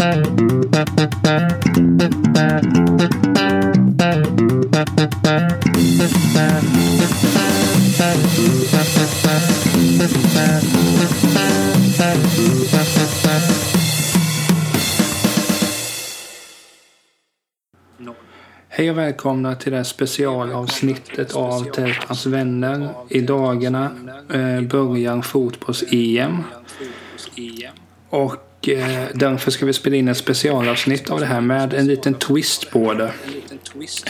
Hej och välkomna till det här specialavsnittet av Tältans vänner. I dagarna eh, börjar fotbolls-EM. Och eh, därför ska vi spela in ett specialavsnitt av det här med en liten twist på det.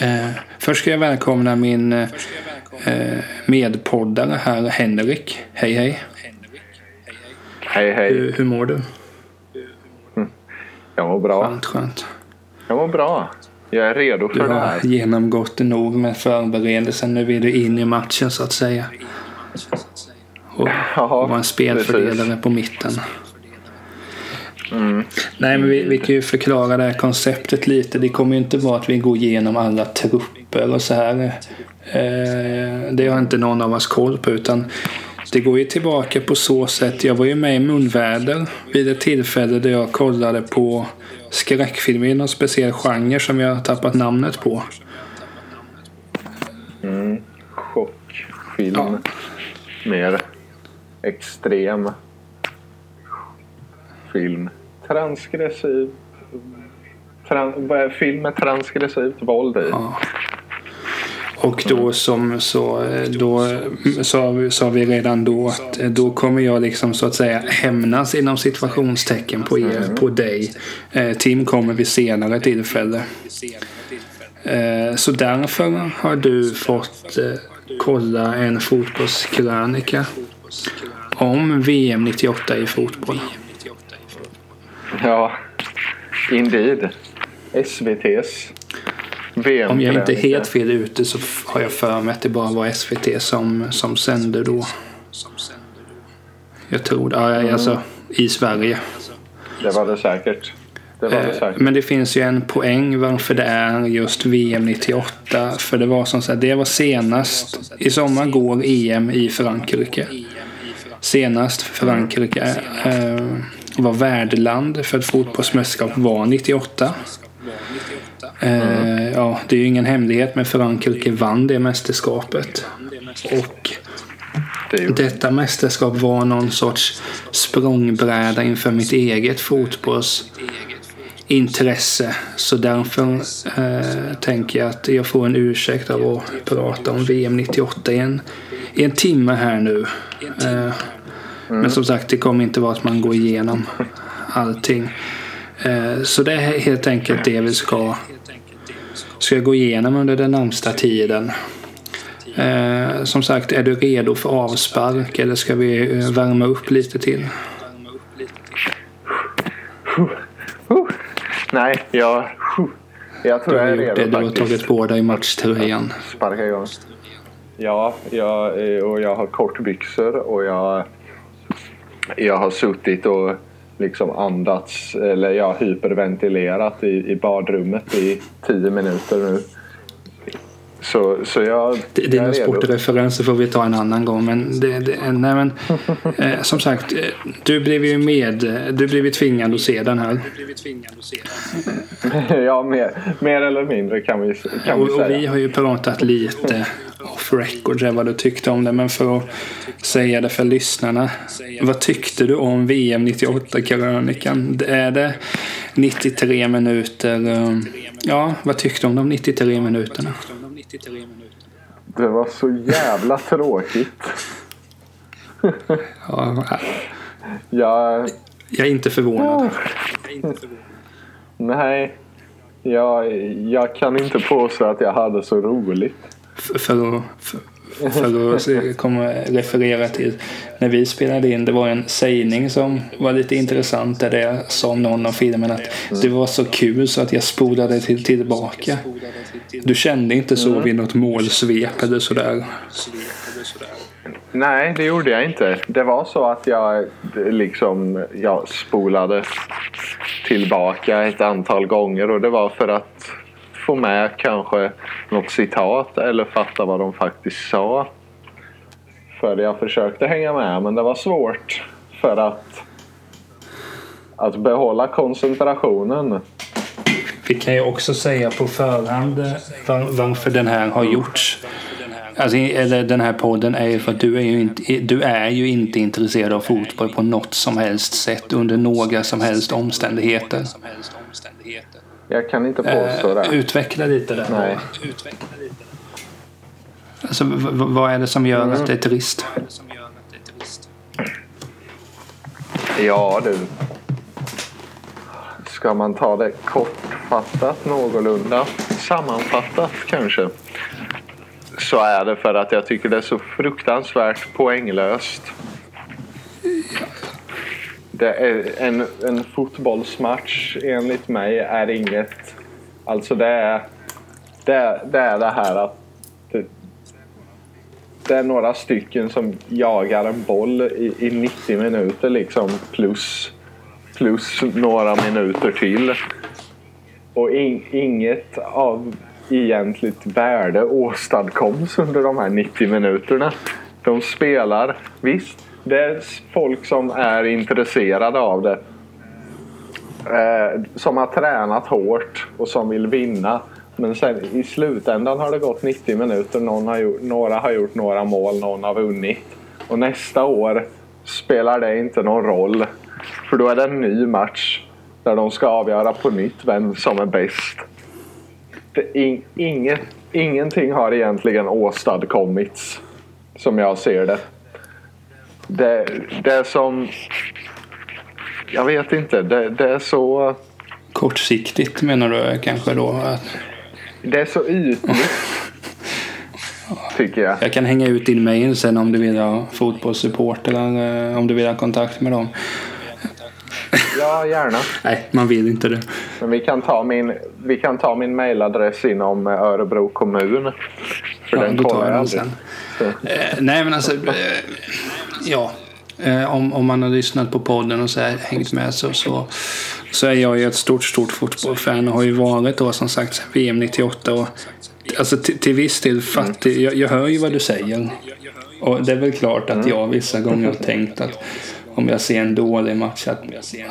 Eh, först ska jag välkomna min eh, medpoddare här, Henrik. Hej hej. Hej hej. Hur, hur mår du? Jag mår bra. Skönt, skönt. Jag mår bra. Jag är redo för Du det har här. genomgått nog med förberedelsen. Nu vill du in i matchen så att säga. Och Jaha, vara en spelfördelare på mitten. Mm. Nej, men vi, vi kan ju förklara det här konceptet lite. Det kommer ju inte vara att vi går igenom alla trupper och så här. Eh, det har inte någon av oss koll på. utan det går ju tillbaka på så sätt. Jag var ju med i Munväder vid ett tillfälle där jag kollade på skräckfilmer i någon speciell genre som jag har tappat namnet på. Mm. Chockfilm. Ja. Mer extrem film. Transgressiv. Tran, film med transgressivt våld i? Ja. Och då som så, eh, då sa vi, sa vi redan då att eh, då kommer jag liksom så att säga hämnas inom situationstecken på er, på dig. Eh, Tim kommer vid senare tillfälle. Så därför har du fått kolla en fotbollskrönika om VM 98 i fotboll. Ja, indeed. SVT's VM Om jag inte är helt fel ute så har jag för mig att det bara var SVT som, som sände då. Jag tror det. Ja, alltså i Sverige. Det var det säkert. Det var det Eh, säkert. Men det finns ju en poäng varför det är just VM 98. För det var som sagt, det var senast. I sommar går EM i Frankrike. Senast Frankrike eh, var värdland för ett fotbollsmästerskap var 98. Eh, ja, det är ju ingen hemlighet men Frankrike vann det mästerskapet. Och detta mästerskap var någon sorts språngbräda inför mitt eget fotbollsintresse. Så därför eh, tänker jag att jag får en ursäkt av att prata om VM 98 i en, i en timme här nu. Eh, men som sagt, det kommer inte vara att man går igenom allting. Eh, så det är helt enkelt det vi ska, ska gå igenom under den närmsta tiden. Eh, som sagt, är du redo för avspark eller ska vi eh, värma upp lite till? Nej, jag, jag tror Du har jag är gjort det, redo du har faktiskt. tagit på dig matchtröjan. Sparka igång. Ja, jag, och jag har kortbyxor och jag, jag har suttit och liksom andats, eller jag hyperventilerat i, i badrummet i tio minuter nu. Så, så jag, D- jag Dina sportreferenser får vi ta en annan gång. Men, det, det, nej, men eh, som sagt, eh, du blev ju med. eh, Du blev ju tvingad att se den här. ja, mer, mer eller mindre kan vi, kan vi Och, och vi säga. har ju pratat lite off record vad du tyckte om det. Men för att säga det för lyssnarna. Vad tyckte du om VM 98-krönikan? Är det 93 minuter? um, Ja, vad tyckte du om de 93 minuterna? Det var så jävla tråkigt. Ja, Jag, jag är inte förvånad. nej, jag, jag kan inte påstå att jag hade så roligt. För att, för, för att komma referera till när vi spelade in. Det var en sägning som var lite intressant där det sa om någon av filmerna att det var så kul så att jag spolade till, tillbaka. Du kände inte så vid något målsvep eller sådär? Nej, det gjorde jag inte. Det var så att jag liksom jag spolade tillbaka ett antal gånger och det var för att få med kanske något citat eller fatta vad de faktiskt sa. För jag försökte hänga med men det var svårt för att att behålla koncentrationen. Vi kan ju också säga på förhand eh, var, varför den här har gjorts. Alltså, eller den här podden är ju för att du är, ju inte, du är ju inte intresserad av fotboll på något som helst sätt under några som helst omständigheter. Jag kan inte påstå det. Utveckla lite där. Nej. Alltså, vad är det som gör mm. att det är trist? Ja du. Ska man ta det kortfattat någorlunda? Sammanfattat kanske. Så är det för att jag tycker det är så fruktansvärt poänglöst. Det är en, en fotbollsmatch enligt mig är inget... Alltså det är det, det, är det här att det, det är några stycken som jagar en boll i, i 90 minuter liksom plus, plus några minuter till. Och in, inget av egentligt värde åstadkoms under de här 90 minuterna. De spelar, visst, det är folk som är intresserade av det. Eh, som har tränat hårt och som vill vinna. Men sen i slutändan har det gått 90 minuter. Någon har gjort, några har gjort några mål, någon har vunnit. Och nästa år spelar det inte någon roll. För då är det en ny match där de ska avgöra på nytt vem som är bäst. In, inget, ingenting har egentligen åstadkommits som jag ser det. Det, det är som... Jag vet inte. Det, det är så... Kortsiktigt menar du kanske då? Det är så ytligt. tycker jag. Jag kan hänga ut din mail sen om du vill ha fotbollssupport eller eh, om du vill ha kontakt med dem. Ja, gärna. Nej, man vill inte det. Men vi kan ta min, vi kan ta min mailadress inom eh, Örebro kommun. För ja, den kollar jag aldrig. Sen. Eh, nej, men alltså. Eh, ja. Eh, om, om man har lyssnat på podden och så här, hängt med så, så, så är jag ju ett stort, stort fotbollsfan och har ju varit då som sagt VM 98. Och, alltså till, till viss del fattig. Jag, jag hör ju vad du säger. Och det är väl klart att jag vissa gånger har tänkt att om jag ser en dålig match att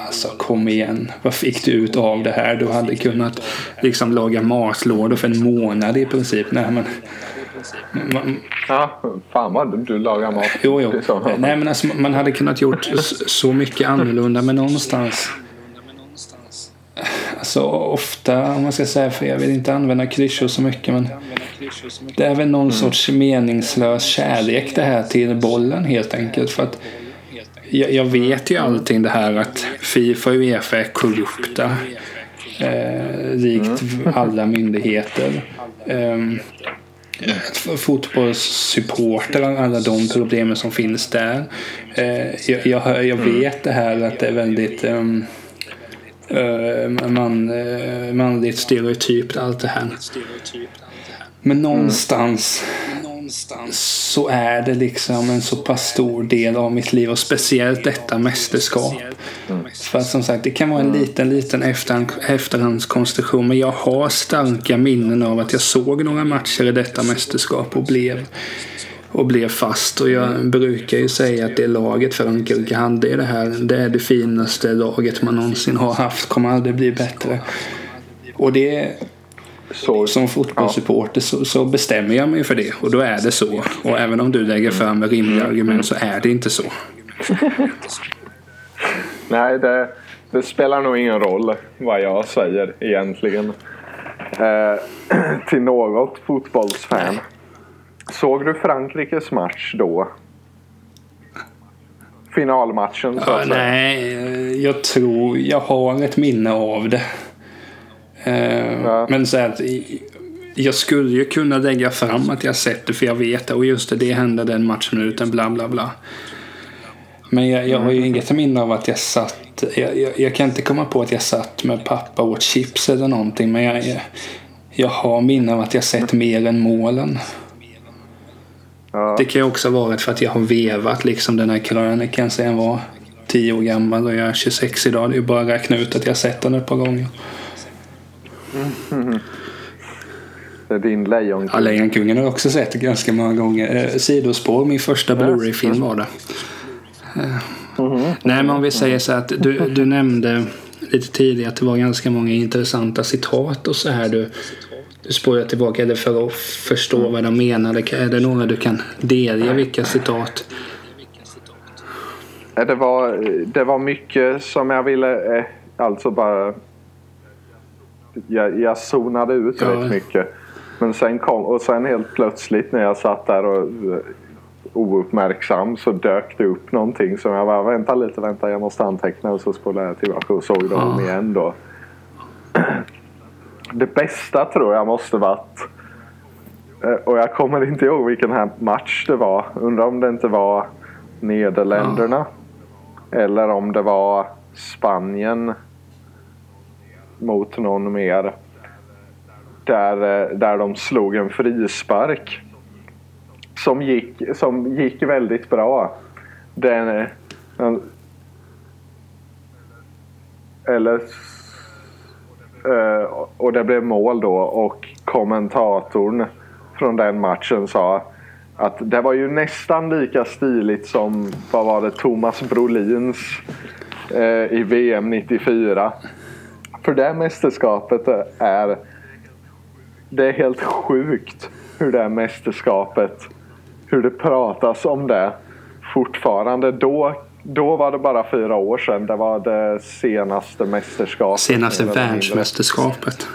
alltså kom igen. Vad fick du ut av det här? Du hade kunnat liksom laga matlådor för en månad i princip. Nej, men, man, ja, fan vad du lagar mat. Jo, jo. Nej, men alltså, man hade kunnat gjort så mycket annorlunda men någonstans Alltså ofta, om man ska säga, för jag vill inte använda klyschor så mycket men det är väl någon mm. sorts meningslös kärlek det här till bollen helt enkelt. För att jag, jag vet ju allting det här att Fifa och Uefa är korrupta. Eh, likt mm. alla myndigheter. Um, fotbollssupporter, alla de problemen som finns där. Eh, jag, jag, jag, mm. vet det här att det är väldigt um, man, uh, manligt stereotypt allt det här. Men någonstans så är det liksom en så pass stor del av mitt liv och speciellt detta mästerskap. För att som sagt, det kan vara en liten, liten efterhand, efterhandskonstruktion men jag har starka minnen av att jag såg några matcher i detta mästerskap och blev och blev fast. Och jag brukar ju säga att det laget Frankrike hade i det här, det är det finaste laget man någonsin har haft. Kommer aldrig bli bättre. Och det så, som fotbollssupporter så, så, bestämmer jag mig för det och då är det så. Och även om du lägger fram rimliga argument så är det inte så. Nej, det, det, spelar nog ingen roll vad jag säger egentligen. Eh, till något fotbollsfan. Såg du Frankrikes match då? Finalmatchen så ja, Nej, jag tror jag har ett minne av det. Eh, ja. Men så att jag skulle ju kunna lägga fram att jag sett det för jag vet det. Och just det, det hände den matchminuten, bla bla bla. Men jag, jag har ju inget minne av att jag satt. Jag, jag, jag, kan inte komma på att jag satt med pappa och åt chips eller någonting. Men jag, jag, jag har minne av att jag sett mer än målen. Ja. Det kan ju också ha varit för att jag har vevat liksom den här krönikan sen jag var 10 år gammal och jag är 26 idag. Det är ju bara att räkna ut att jag sett den ett par gånger. Mm. Det är din Lejonkung. Ja, Lejonkungen har jag också sett ganska många gånger. Eh, sidospår, min första Blu-ray-film var det. Eh, Mm. Nej, men om vi säger så att du, du nämnde lite tidigare att det var ganska många intressanta citat och så här. Du, du spårar tillbaka det för att förstå mm. vad de menade. Är det några du kan delge vilka citat? Det var, det var mycket som jag ville, eh, alltså bara... Jag, jag zonade ut ja. rätt mycket. Men sen kom, och sen helt plötsligt när jag satt där och eh, ouppmärksam så dök det upp någonting som jag bara vänta lite, vänta jag måste anteckna och så spolade jag tillbaka och såg dem ja. igen då. Det bästa tror jag måste varit eh, och jag kommer inte ihåg vilken här match det var. Undrar om det inte var Nederländerna. Ja. Eller om det var Spanien mot någon mer. Där, eh, där de slog en frispark som gick, som gick väldigt bra. Den, eh, eller eh, och det blev mål då och kommentatorn från den matchen sa att det var ju nästan lika stiligt som vad var det, Thomas Brolins eh, i VM 94. För det mästerskapet är det är helt sjukt hur det mästerskapet hur det pratas om det fortfarande. Då, då var det bara fyra år sedan. Det var det senaste mästerskapet. Senaste världsmästerskapet.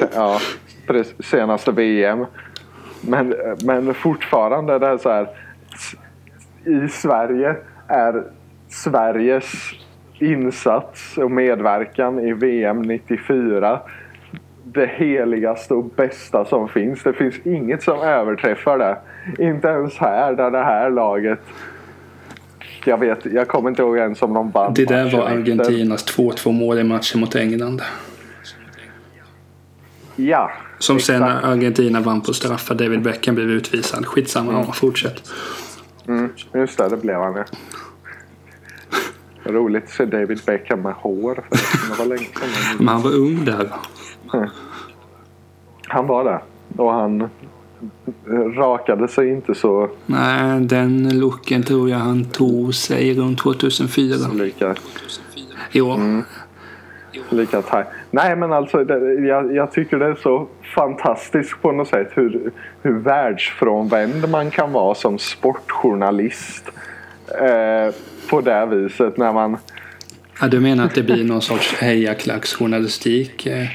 ja, senaste VM. Men, men fortfarande det är så här. I Sverige är Sveriges insats och medverkan i VM 94 det heligaste och bästa som finns. Det finns inget som överträffar det. Inte ens här där det här laget jag vet, jag kommer inte ihåg ens om de vann Det där var Argentinas 2-2 mål i matchen mot England. Ja. Som exakt. sen Argentina vann på straffar, David Beckham blev utvisad. Skitsamma, mm. fortsätt. Mm, just det, det blev han ja. Roligt att se David Beckham med hår. Det var länge sedan. Men han var ung där. Han var det. Och han rakade sig inte så... Nej, den looken tror jag han tog sig runt 2004. Lika. Jo. Mm. Lika taj. Nej men alltså det, jag, jag, tycker det är så fantastiskt på något sätt hur, hur världsfrånvänd man kan vara som sportjournalist. Eh, på det viset när man... Ja, du menar att det blir någon sorts hejaklacksjournalistik? Eh?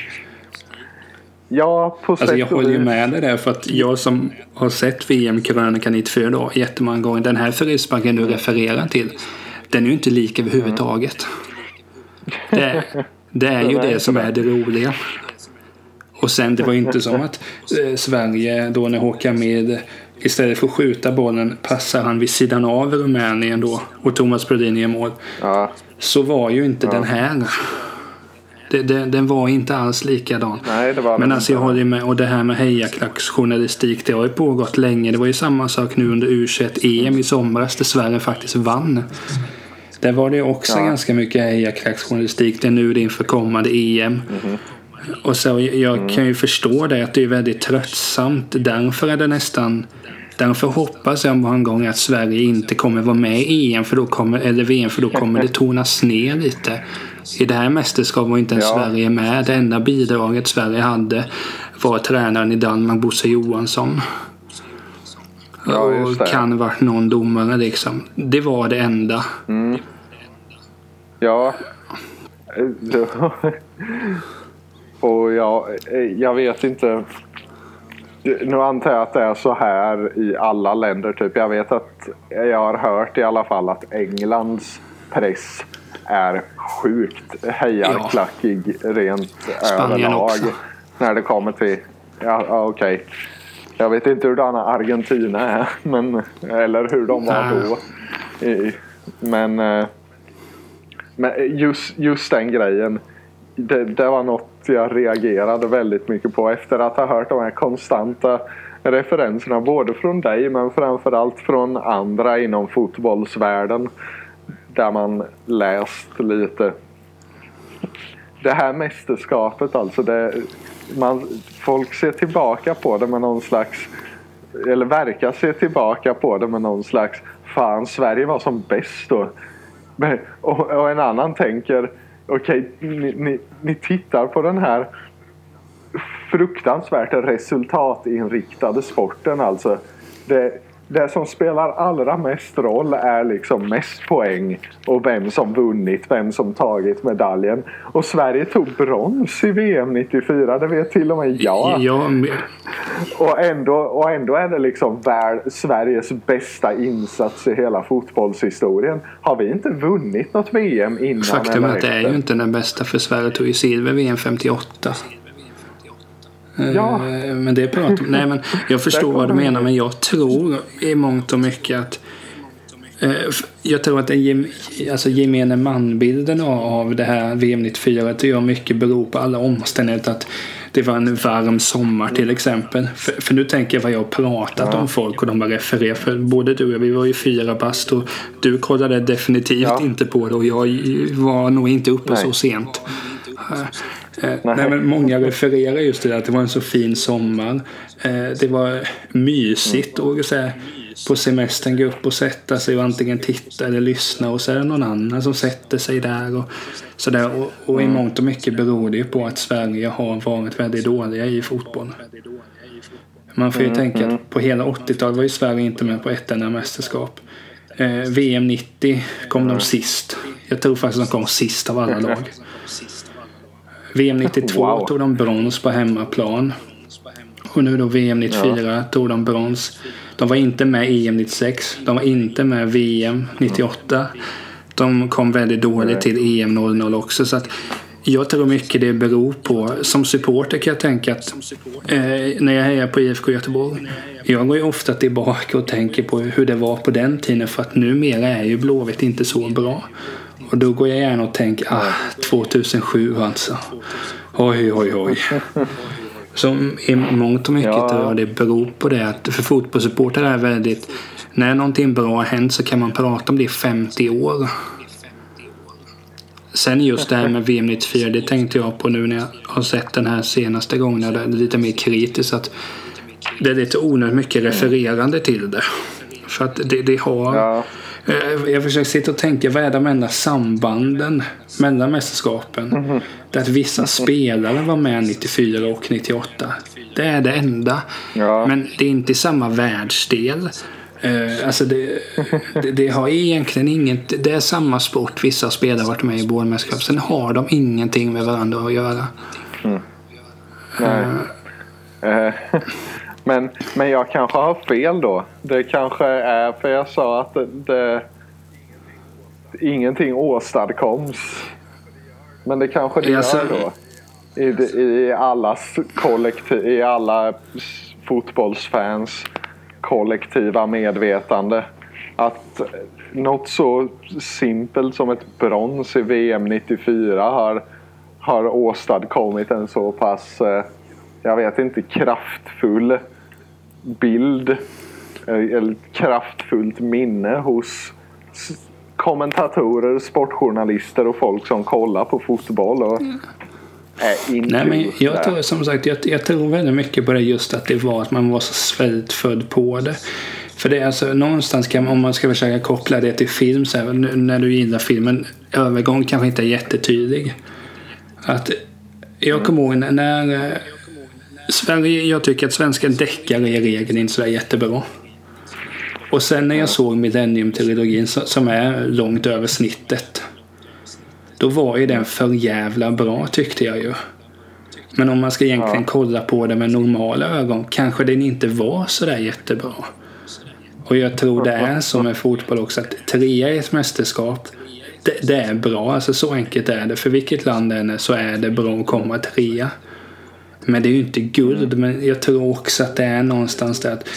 Ja, på alltså, sätt Jag håller ju med dig där för att jag som har sett VM-krönikan 94 då jättemånga gånger. Den här frisparken du refererar till. Den är ju inte lik överhuvudtaget. Det är, det är ju det som är det roliga. Och sen det var ju inte som att eh, Sverige då när Håkan med istället för att skjuta bollen passar han vid sidan av Rumänien då och Thomas Brodin i mål. Ja. Så var ju inte ja. den här. Det, det, den var inte alls likadan. Nej, det var Men alltså jag håller med. Och det här med hejaklacksjournalistik. Det har ju pågått länge. Det var ju samma sak nu under U21-EM i somras. Där Sverige faktiskt vann. Där var det också ja. ganska mycket hejaklacksjournalistik. Det är nu det inför kommande EM. Mm -hmm. Och så jag mm. kan ju förstå det att det är väldigt tröttsamt. Därför är det nästan Därför hoppas jag många gånger att Sverige inte kommer vara med i EM för då kommer, eller VM för då kommer det tonas ner lite. I det här mästerskapet var inte ens ja. Sverige med. Det enda bidraget Sverige hade var tränaren i Danmark, Bosse Johansson. Ja, och kan varit någon domare liksom. Det var det enda. Mm. Ja. och jag, jag vet inte. Nu antar jag att det är så här i alla länder. Typ. Jag vet att jag har hört i alla fall att Englands press är sjukt hejarklackig ja. rent Spanien överlag. Också. När det kommer till... Ja, okej. Okay. Jag vet inte hur hurdana Argentina är. Men, eller hur de var då. Men, eh, men just, just den grejen. Det, det var något jag reagerade väldigt mycket på efter att ha hört de här konstanta referenserna både från dig men framförallt från andra inom fotbollsvärlden där man läst lite. Det här mästerskapet alltså. Det, man, folk ser tillbaka på det med någon slags eller verkar se tillbaka på det med någon slags fan Sverige var som bäst då. och, och en annan tänker okej, okay, ni, ni, ni tittar på den här fruktansvärt resultatinriktade sporten alltså. Det, det som spelar allra mest roll är liksom mest poäng och vem som vunnit, vem som tagit medaljen. Och Sverige tog brons i VM 94, det vet till och med jag. Ja, men... och, ändå, och ändå är det liksom värld, Sveriges bästa insats i hela fotbollshistorien. Har vi inte vunnit något VM innan Faktum är att det är ju inte den bästa för Sverige tog ju silver VM 58. Ja. Eh, men det pratar Nej men jag förstår vad du menar men jag tror i mångt och mycket att eh, jag tror att den alltså gemene manbilden av det här VM 94 tror jag mycket beror på alla omständigheter. Att det var en varm sommar till exempel. För, för nu tänker jag vad jag har pratat ja. om folk och de har refererat. För både du och jag, vi var ju fyra bast och du kollade definitivt ja. inte på det och jag var nog inte uppe Nej. så sent. Eh, nej. men många refererar just till att det var en så fin sommar. Eh, det var mysigt och så här, på semestern gå upp och sätta sig och antingen titta eller lyssna och så är det någon annan som sätter sig där. Och, så där. och, och i mångt och mycket beror det ju på att Sverige har varit väldigt dåliga i fotboll. Man får ju mm, tänka mm. att på hela 80-talet var ju Sverige inte med på ett enda mästerskap. Eh, VM 90 kom de sist. Jag tror faktiskt de kom sist av alla lag. VM 92 wow. tog de brons på hemmaplan. Och nu då VM 94 ja. tog de brons. De var inte med EM 96. De var inte med VM 98. De kom väldigt dåligt till EM 00 också. Så att jag tror mycket det beror på, som supporter kan jag tänka att eh, när jag hejar på IFK Göteborg. Jag går ju ofta tillbaka och tänker på hur det var på den tiden för att numera är ju Blåvitt inte så bra. Och då går jag gärna och tänker, ah, 2007 alltså. Oj, oj, oj. Som i mångt och mycket ja. tror jag det beror på det att för fotbollssupportrar är väldigt när någonting bra har hänt så kan man prata om det i 50 år. Sen just det här med VM 94, det tänkte jag på nu när jag har sett den här senaste gången. Det är lite mer kritiskt. Att det är lite onödigt mycket refererande till det. För att det, det har... Ja. Eh, jag försöker sitta och tänka, vad är de enda sambanden mellan mästerskapen? Mm -hmm. Där att vissa spelare var med 94 och 98. Det är det enda. Ja. Men det är inte i samma världsdel. Uh, alltså det, det, det, har egentligen inget... Det är samma sport. Vissa spelare har varit med i båda mästerskap. Sen har de ingenting med varandra att göra. Mm. Nej. Uh, Men, men jag kanske har fel då. Det kanske är för jag sa att det, det ingenting åstadkoms. Men det kanske det gör då. I, i, allas kollektiv, i alla fotbollsfans kollektiva medvetande. Att något så simpelt som ett brons i VM 94 har, har åstadkommit en så pass, eh, jag vet inte, kraftfull bild eh, eller kraftfullt minne hos kommentatorer, sportjournalister och folk som kollar på fotboll. Och mm. är Nej, men jag tror som sagt, jag, jag, tror väldigt mycket på det just att det var att man var så svältfödd på det. För det är alltså någonstans kan man, om man ska försöka koppla det till film så här, när du gillar filmen, övergång kanske inte är jättetydlig. Att jag kommer ihåg när jag tycker att svenska deckare i regel inte så jättebra. Och sen när jag såg Millennium-trilogin som är långt över snittet. Då var ju den för jävla bra tyckte jag ju. Men om man ska egentligen ja. kolla på det med normala ögon kanske den inte var så där jättebra. Och jag tror det är så med fotboll också att trea i ett mästerskap det, det, är bra. Alltså så enkelt är det. För vilket land det än är så är det bra att komma trea. Men det är ju inte guld. Mm. Men jag tror också att det är någonstans där att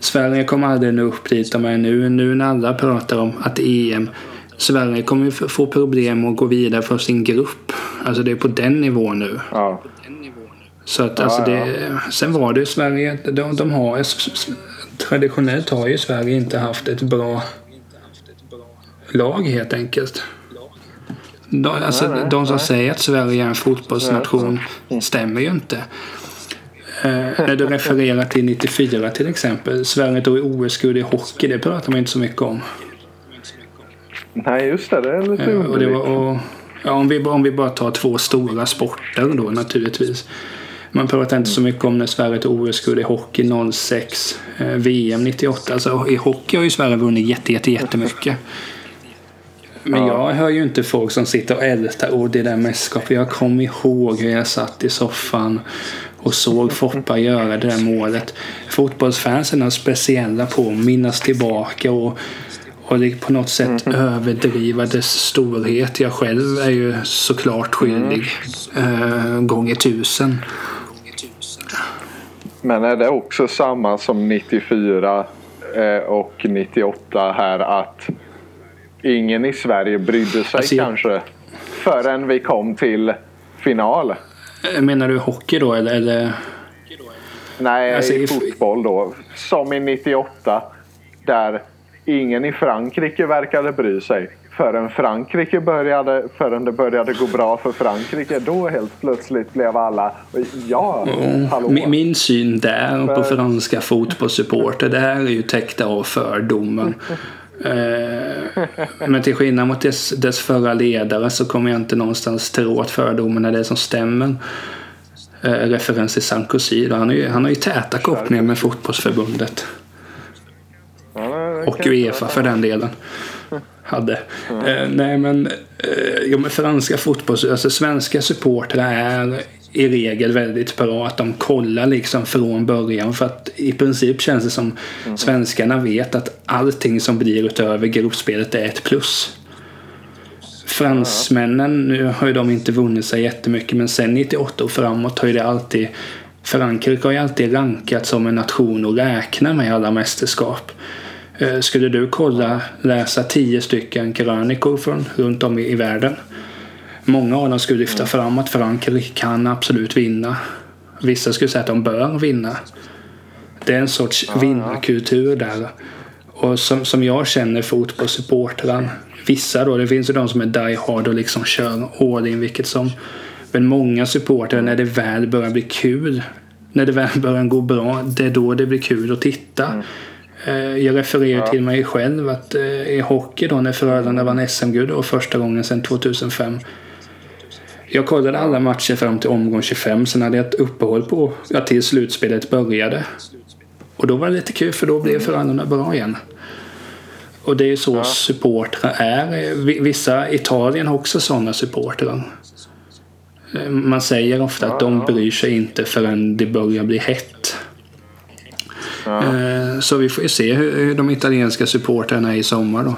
Sverige kommer aldrig nå upp dit de är nu. Nu när alla pratar om att EM Sverige kommer ju få problem att gå vidare för sin grupp. Alltså det är på den nivån nu. Ja. Så att alltså det, sen var det ju Sverige, de, de har traditionellt har ju Sverige inte haft ett bra lag helt enkelt. De, alltså, nej, nej, de som nej. säger att Sverige är en fotbollsnation mm. stämmer ju inte. Eh, när du refererar till 94 till exempel. Sverige tog OS-guld i hockey. Det pratar man inte så mycket om. Nej, just det. Det är lite Eh, och det var, och, ja, om, vi, om vi bara tar två stora sporter då naturligtvis. Man pratar inte så mycket om när Sverige tog OS-guld i hockey 06, eh, VM 98. Alltså, I hockey har ju Sverige vunnit jätte, jätte, jättemycket. Men jag hör ju inte folk som sitter och ältar och det där mästerskapet. Jag kommer ihåg hur jag satt i soffan och såg Foppa göra det där målet. Fotbollsfansen är speciella på att minnas tillbaka och, och på något sätt överdriva dess storhet. Jag själv är ju såklart skyldig eh, gånger tusen. Men är det också samma som 94 eh, och 98 här att ingen i Sverige brydde sig Alltså, kanske förrän vi kom till final? Eh, Menar du hockey då eller? eller? Nej, Alltså, i fotboll då. Som i 98 där ingen i Frankrike verkade bry sig. Förrän Frankrike började, förrän det började gå bra för Frankrike, då helt plötsligt blev alla ja, hallå. Min, min syn där på För- franska fotbollssupporter, det här är ju täckta av fördomen. Eh, men till skillnad mot dess, dess förra ledare så kommer jag inte någonstans tro att fördomen är det som stämmer. Eh, referens till Sarkozy. Han, han har ju täta kopplingar med fotbollsförbundet. Ja, det Och Uefa för den delen. Hade. Eh, nej men, eh, jo, men franska fotbolls... Alltså svenska supportrar är i regel väldigt bra att de kollar liksom från början. För att i princip känns det som svenskarna vet att allting som blir utöver gruppspelet är ett plus. Fransmännen, nu har ju de inte vunnit sig jättemycket men sen 98 och framåt har ju det alltid Frankrike har ju alltid rankats som en nation att räkna med alla mästerskap. Eh, Skulle du kolla, läsa tio stycken krönikor från runt om i världen. Många av dem skulle lyfta fram att Frankrike kan absolut vinna. Vissa skulle säga att de bör vinna. Det är en sorts vinnarkultur där. Och som, som jag känner fotbollssupportrar. Vissa då, det finns ju de som är die hard och liksom kör all in vilket som. Men många supportrar när det väl börjar bli kul. När det väl börjar gå bra, det är då det blir kul att titta. Eh, Jag refererar till mig själv att eh, i hockey då när Frölunda vann SM-guld och första gången sedan 2005. Jag kollade alla matcher fram till omgång 25. Sen hade jag ett uppehåll på ja, till slutspelet började. Och då var det lite kul för då blev Frölunda bra igen. Och det är ju så supportrar är. Vi- Vissa, Italien har också sådana supportrar. Man säger ofta att de bryr sig inte förrän det börjar bli hett. Eh, Så vi får ju se hur hur de italienska supportrarna är i sommar då.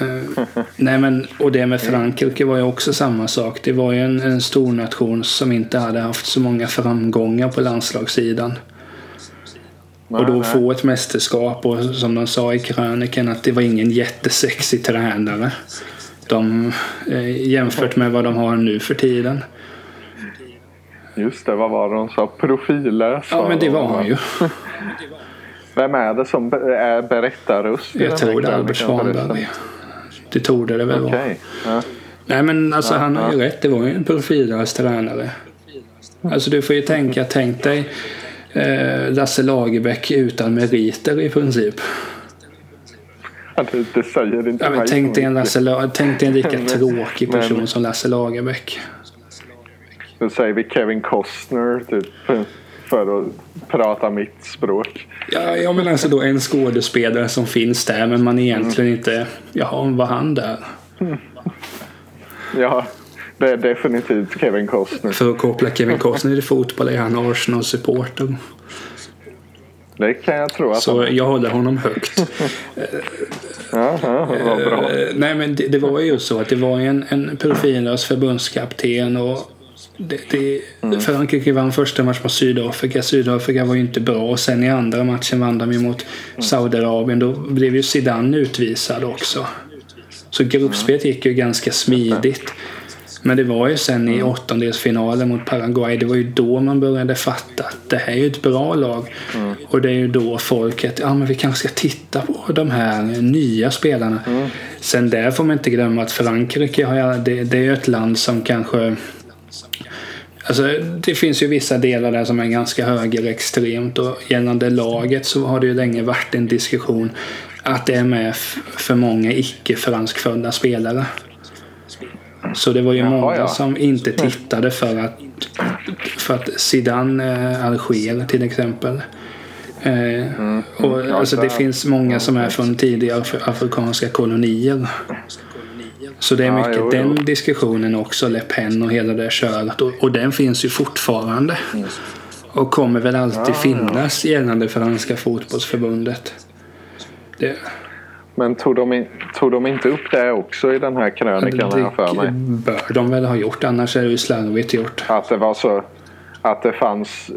Eh, Nej men, och det med Frankrike var ju också samma sak. Det var ju en, en stor nation som inte hade haft så många framgångar på landslagssidan. Och då få ett mästerskap och som de sa i kröniken att det var ingen jättesexig tränare. De, eh, jämfört med vad de har nu för tiden. Just det, vad var det de sa? Profillös? Ja men det var han ju. Vem är det som är berättarröst Jag tror det är Albert? Svanberg. Det torde det väl vara. Okej. Ja. Nej men alltså han har ju rätt. Det var ju en profillös tränare. Alltså du får ju tänka, tänk dig eh, Lasse Lagerbäck utan meriter i princip. Det, det säger inte Ja, men tänk, dig en. Lasse, La- tänk dig en lika tråkig person men- som Lasse Lagerbäck. Då säger vi Kevin Costner typ. För att prata mitt språk. Ja, ja men alltså då en skådespelare som finns där men man egentligen inte... Jaha, var han där? Ja, det är definitivt Kevin Costner. För att koppla Kevin Costner till fotboll är han Arsenal-supporter. Det kan jag tro att Så han... jag håller honom högt. Ja, ja, vad bra. Eh, Nej men det, det var ju så att det var en, en profillös förbundskapten och det, det, Frankrike vann första matchen mot Sydafrika. Sydafrika var ju inte bra och sen i andra matchen vann de ju mot Saudiarabien. Då blev ju Zidane utvisad också. Så gruppspelet gick ju ganska smidigt. Men det var ju sen i åttondelsfinalen mot Paraguay, det var ju då man började fatta att det här är ju ett bra lag. Och det är ju då folket, ja men vi kanske ska titta på de här nya spelarna. Sen där får man inte glömma att Frankrike har, det, det är ju ett land som kanske Alltså, det finns ju vissa delar där som är ganska högerextremt och gällande laget så har det ju länge varit en diskussion att det är med för många icke franskfödda spelare. Så det var ju Jaha, många ja. som inte tittade för att, för att Zidane är Alger till exempel. Eh, och, Ja, alltså, det finns många som är från tidigare af- afrikanska kolonier. Så det är Ja, mycket jo, den jo. diskussionen också, Le Pen och hela det köret. Och, och den finns ju fortfarande. Och kommer väl alltid Ja, ja. finnas gällande franska fotbollsförbundet. Det, Men tog de, tog de inte upp det också i den här krönikan jag för mig? bör de väl ha gjort, annars är det ju slarvigt gjort. Att det var så att det fanns...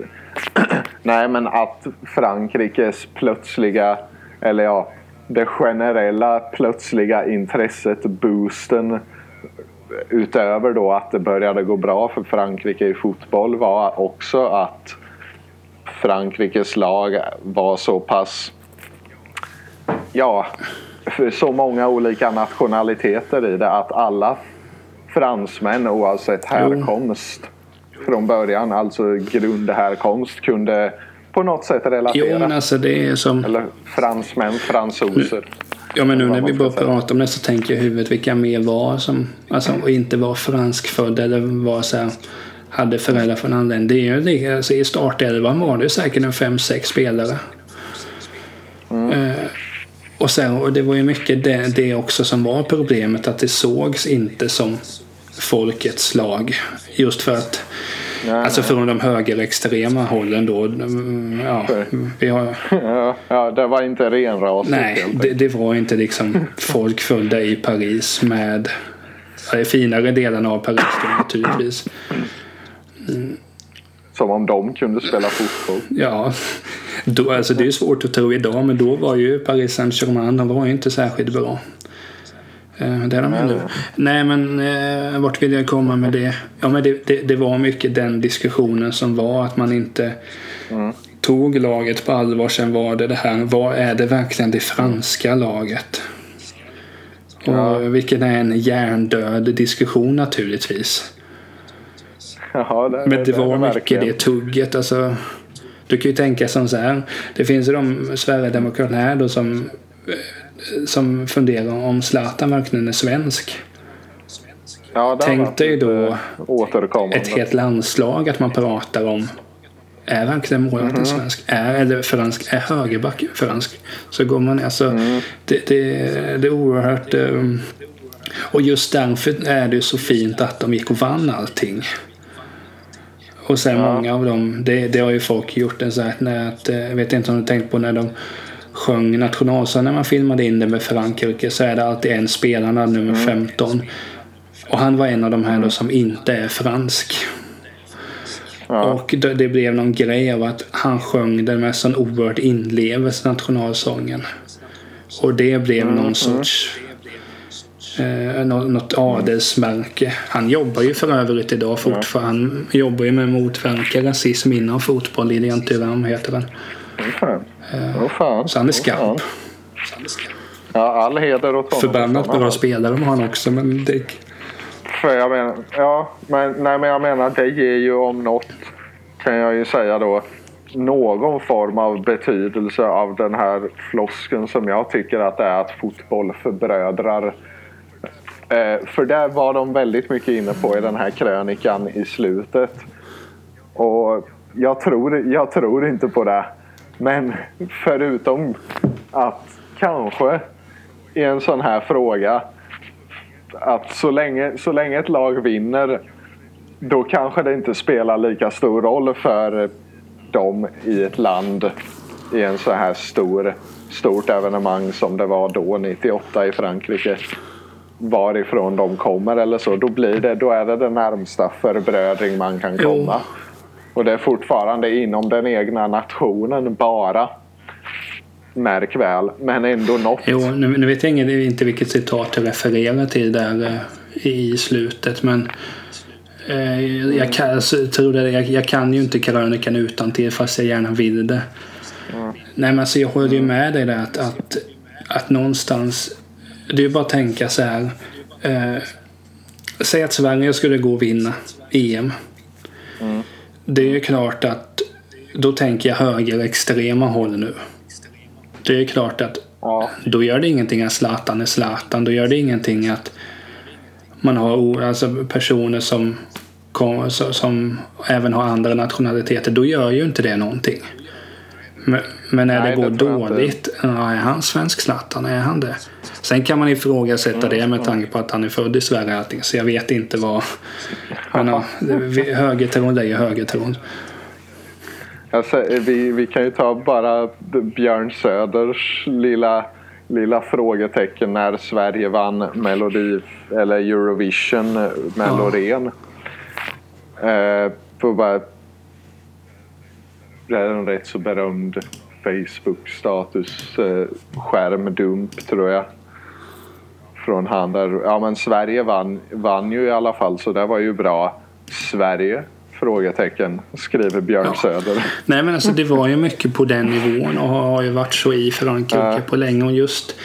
Nej, men att Frankrikes plötsliga, eller ja, det generella plötsliga intresset, boosten utöver då att det började gå bra för Frankrike i fotboll var också att Frankrikes lag var så pass ja, för så många olika nationaliteter i det att alla fransmän oavsett härkomst från början, alltså grundhärkomst, kunde på något sätt Jo, relatera. men alltså det är som... Eller fransmän, fransoser. Ja, men nu när vi säga. pratar om det så tänker jag i huvudet vilka mer var som alltså, och inte var franskfödda eller var så här, hade föräldrar från andra länder. Det är ju alltså, I startelvan var det säkert en fem sex spelare. Eh, och, sen, och det var ju mycket det, det också som var problemet att det sågs inte som folkets lag. Just för att Nej, Alltså från de högerextrema hållen då. Ja, vi har, ja, ja, det var inte renrasigt Nej, helt det, det var inte liksom folk födda i Paris med de finare delarna av Paris naturligtvis. Som om de kunde spela fotboll. Ja, då, alltså det är svårt att tro idag men då var ju Paris Saint-Germain, de var ju inte särskilt bra. Det är de ju nu. Nej men eh, vart vill jag komma med det? Ja men det, det, det var mycket den diskussionen som var att man inte tog laget på allvar. Sen var det det här, vad är det verkligen det franska laget? Och Ja. vilken är en hjärndöd diskussion naturligtvis. Ja, det, Men det var mycket verkligen. det tugget. Alltså, du kan ju tänka som så här. Det finns ju de Sverigedemokraterna här då som, eh, som funderar om Zlatan verkligen är svensk. Ja, Tänk dig då. Ett helt landslag att man pratar om. Är verkligen målvakten svensk? Är, eller fransk? Är högerbacken fransk? Så går man alltså. Det, det, det är oerhört. Um, och just därför är det så fint att de gick och vann allting. Och sen Ja. många av dem, det, det har ju folk gjort en sån här, när att, eh, jag vet inte om du tänkt på när de sjöng nationalsången när man filmade in det med Frankrike så är det alltid en spelare, nummer 15. Och han var en av de här då som inte är fransk. Ja. Och det, det blev någon grej av att han sjöng den med sån oerhörd inlevelse, nationalsången. Och det blev någon sorts eh, nå- något adelsmärke. Han jobbar ju för övrigt idag fortfarande. Han jobbar ju med att motverka rasism inom fotboll. Lilian Thuram heter den. Åh Åh fan. Så han är Åh fan. skarp. Ja, all heder åt honom. Förbannat bra spelare har han också. Men det, För jag menar, ja, men, nej, men jag menar det ger ju om något kan jag ju säga då någon form av betydelse av den här flosken som jag tycker att det är att fotboll förbrödrar. Eh, för där var de väldigt mycket inne på i den här krönikan i slutet. Och jag tror, jag tror inte på det. Men förutom att kanske i en sån här fråga att så länge, så länge ett lag vinner då kanske det inte spelar lika stor roll för dem i ett land i en så här stor, stort evenemang som det var då 98 i Frankrike varifrån de kommer eller så. Då, blir det, då är det den närmsta förbrödring man kan Jo. Och det är fortfarande inom den egna nationen bara. Märk väl, men ändå något. jo, nu, nu vet jag inte vilket citat jag refererar till där eh, i slutet. Men eh, jag, kan, alltså, tror det, jag, jag kan ju inte krönikan utan till fast jag gärna vill det. Nej men alltså jag håller ju med dig där att, att, att någonstans det är bara att tänka så här. Eh, säg att Sverige skulle gå och vinna EM. Det är ju klart att då tänker jag högerextrema håll nu. Det är klart att Ja. Då gör det ingenting att Zlatan är Zlatan. Då gör det ingenting att man har alltså personer som, som även har andra nationaliteter. Då gör ju inte det någonting. Men, men när Nej, det går det dåligt, ja, är han svensk Zlatan? Är han det? Sen kan man ifrågasätta mm, det med tanke på att han är född i Sverige allting. Så jag vet inte vad... Men ja, högertron är ju högertron. Alltså, vi, vi kan ju ta bara Björn Söders lilla, lilla frågetecken när Sverige vann Melodi, eller Eurovision med Loreen. Eh, bara, det är en rätt så berömd Facebook-status, eh, tror jag. Från han där. Ja men Sverige vann, vann ju i alla fall så det var ju bra. Sverige Frågetecken, skriver Björn ja. Söder. Nej men alltså det var ju mycket på den nivån och har ju varit så i Frankrike ja. på länge. Och just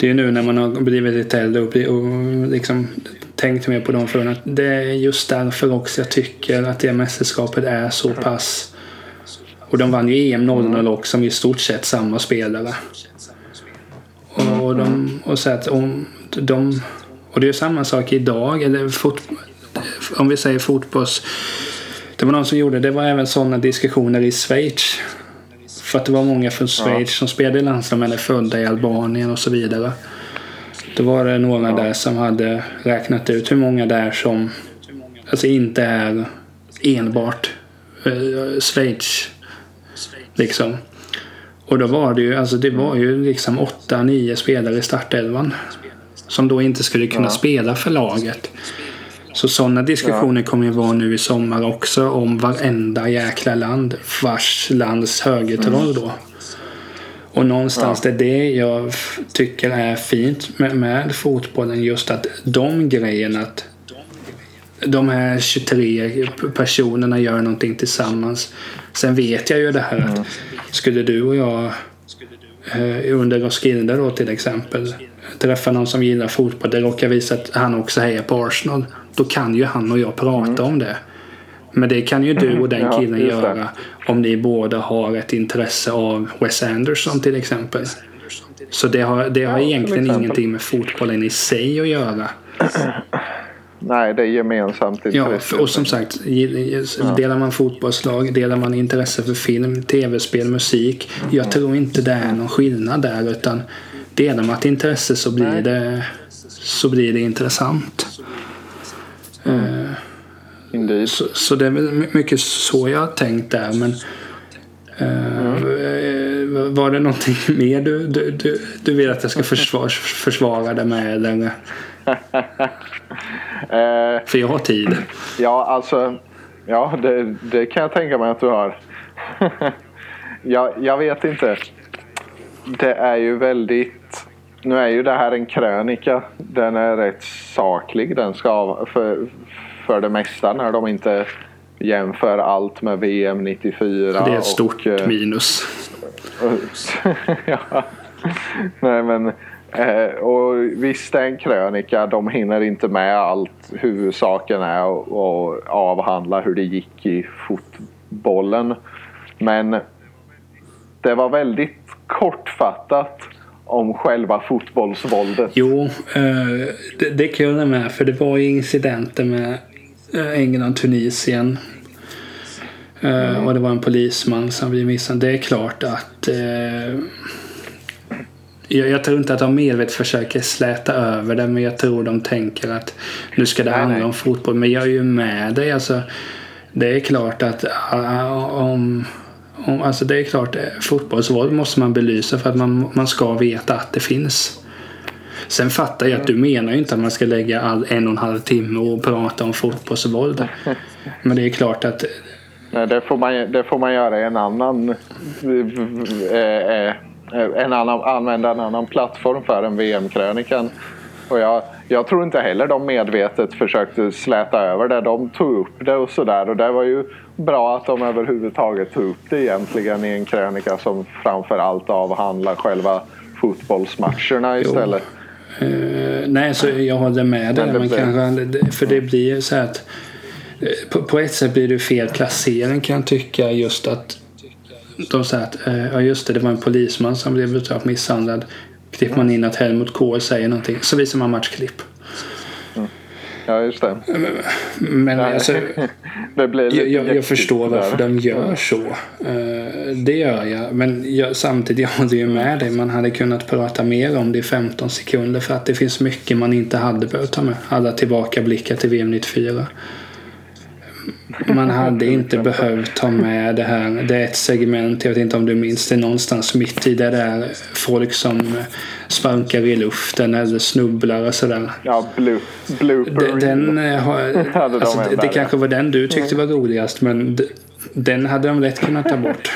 det är ju nu när man har blivit lite äldre och, och liksom tänkt mer på de frågorna. Det är just därför också jag tycker att det mästerskapet är så pass och de vann ju EM 00 mm. också med i stort sett samma spelare. Och, de, och så att om de, och det är samma sak idag. Eller fot, om vi säger fotbolls det var någon som gjorde det. var även sådana diskussioner i Schweiz. För att det var många från Schweiz ja. som spelade i landslag men är födda i Albanien och så vidare. Då var det några ja. där som hade räknat ut hur många där som alltså inte är enbart eh, Schweiz. Liksom. Och då var det ju, alltså det var ju liksom 8-9 spelare i startelvan. Som då inte skulle kunna ja. spela för laget. Så sådana diskussioner ja. kommer ju vara nu i sommar också om varenda jäkla land vars lands högertroll mm. då. Och någonstans ja. det är det jag tycker är fint med, med fotbollen. Just att de grejerna att de här 23 personerna gör någonting tillsammans. Sen vet jag ju det här att mm. skulle du och jag eh, under Roskilde då till exempel träffa någon som gillar fotboll. Det råkar visa att han också hejar på Arsenal. Då kan ju han och jag prata mm. om det. Men det kan ju du och den killen ja, göra om ni båda har ett intresse av Wes Anderson till exempel. Så det har, det har ja, egentligen ingenting med fotbollen i sig att göra. Nej, det är gemensamt intresse. Ja, och som sagt, delar man fotbollslag, delar man intresse för film, tv-spel, musik. Jag tror inte det är någon skillnad där utan delar man ett intresse så blir, det, så blir det intressant. Mm. Så, så, det är mycket så jag har tänkt där. Men mm. var det någonting mer du, du, du, du vill att jag ska försvara, försvara det med? Eller? För jag har tid. Ja, alltså. Ja, det, det kan jag tänka mig att du har. jag, jag vet inte. Det är ju väldigt nu är ju det här en krönika. Den är rätt saklig. Den ska för, för det mesta när de inte jämför allt med VM 94. Det är ett stort och, eh, minus. ja. Nej men eh, och visst det är en krönika. De hinner inte med allt. Huvudsaken är att avhandla hur det gick i fotbollen. Men det var väldigt kortfattat om själva fotbollsvåldet. Jo, eh, det, det kan jag hålla med. För det var ju incidenter med eh, England-Tunisien. Eh, mm. Och det var en polisman som blev misshandlad. Det är klart att jag, jag, tror inte att de medvetet försöker släta över det men jag tror de tänker att nu ska det nej, handla nej. om fotboll. Men jag är ju med dig. Alltså, det är klart att om Alltså det är klart, eh, fotbollsvåld måste man belysa för att man, man ska veta att det finns. Sen fattar jag att du menar ju inte att man ska lägga all en och en halv timme och prata om fotbollsvåld. Men det är klart att... Nej, det får man, det får man göra i en annan... Eh, eh, en annan använda en annan plattform för än VM-krönikan. Och jag, jag tror inte heller de medvetet försökte släta över det. De tog upp det och sådär. Och det var ju bra att de överhuvudtaget tog upp det egentligen i en krönika som framför allt avhandlar själva fotbollsmatcherna istället. Uh, nej, så jag håller med dig. Men kanske, för det blir så här att eh, på, på ett sätt blir det fel placering kan jag tycka just att de säger att eh, ja just det, det var en polisman som blev brutalt misshandlad. Klipper man in att Helmut Kohl säger någonting så visar man matchklipp. Ja, just det. Men Nej. alltså, det blir jag, jag, förstår varför där. de gör så. Eh, det gör jag. Men jag, samtidigt, jag håller ju med dig. Man hade kunnat prata mer om det i 15 sekunder. För att det finns mycket man inte hade behövt ta med. Alla tillbakablickar till VM 94. Man hade inte behövt ta med det här. Det är ett segment, jag vet inte om du minns det, någonstans mitt i det där folk som sparkar i luften eller snubblar och sådär. Ja, blue, blooper Den, eh, har, alltså, det, det kanske var den du tyckte var roligast men den hade de lätt kunnat ta bort.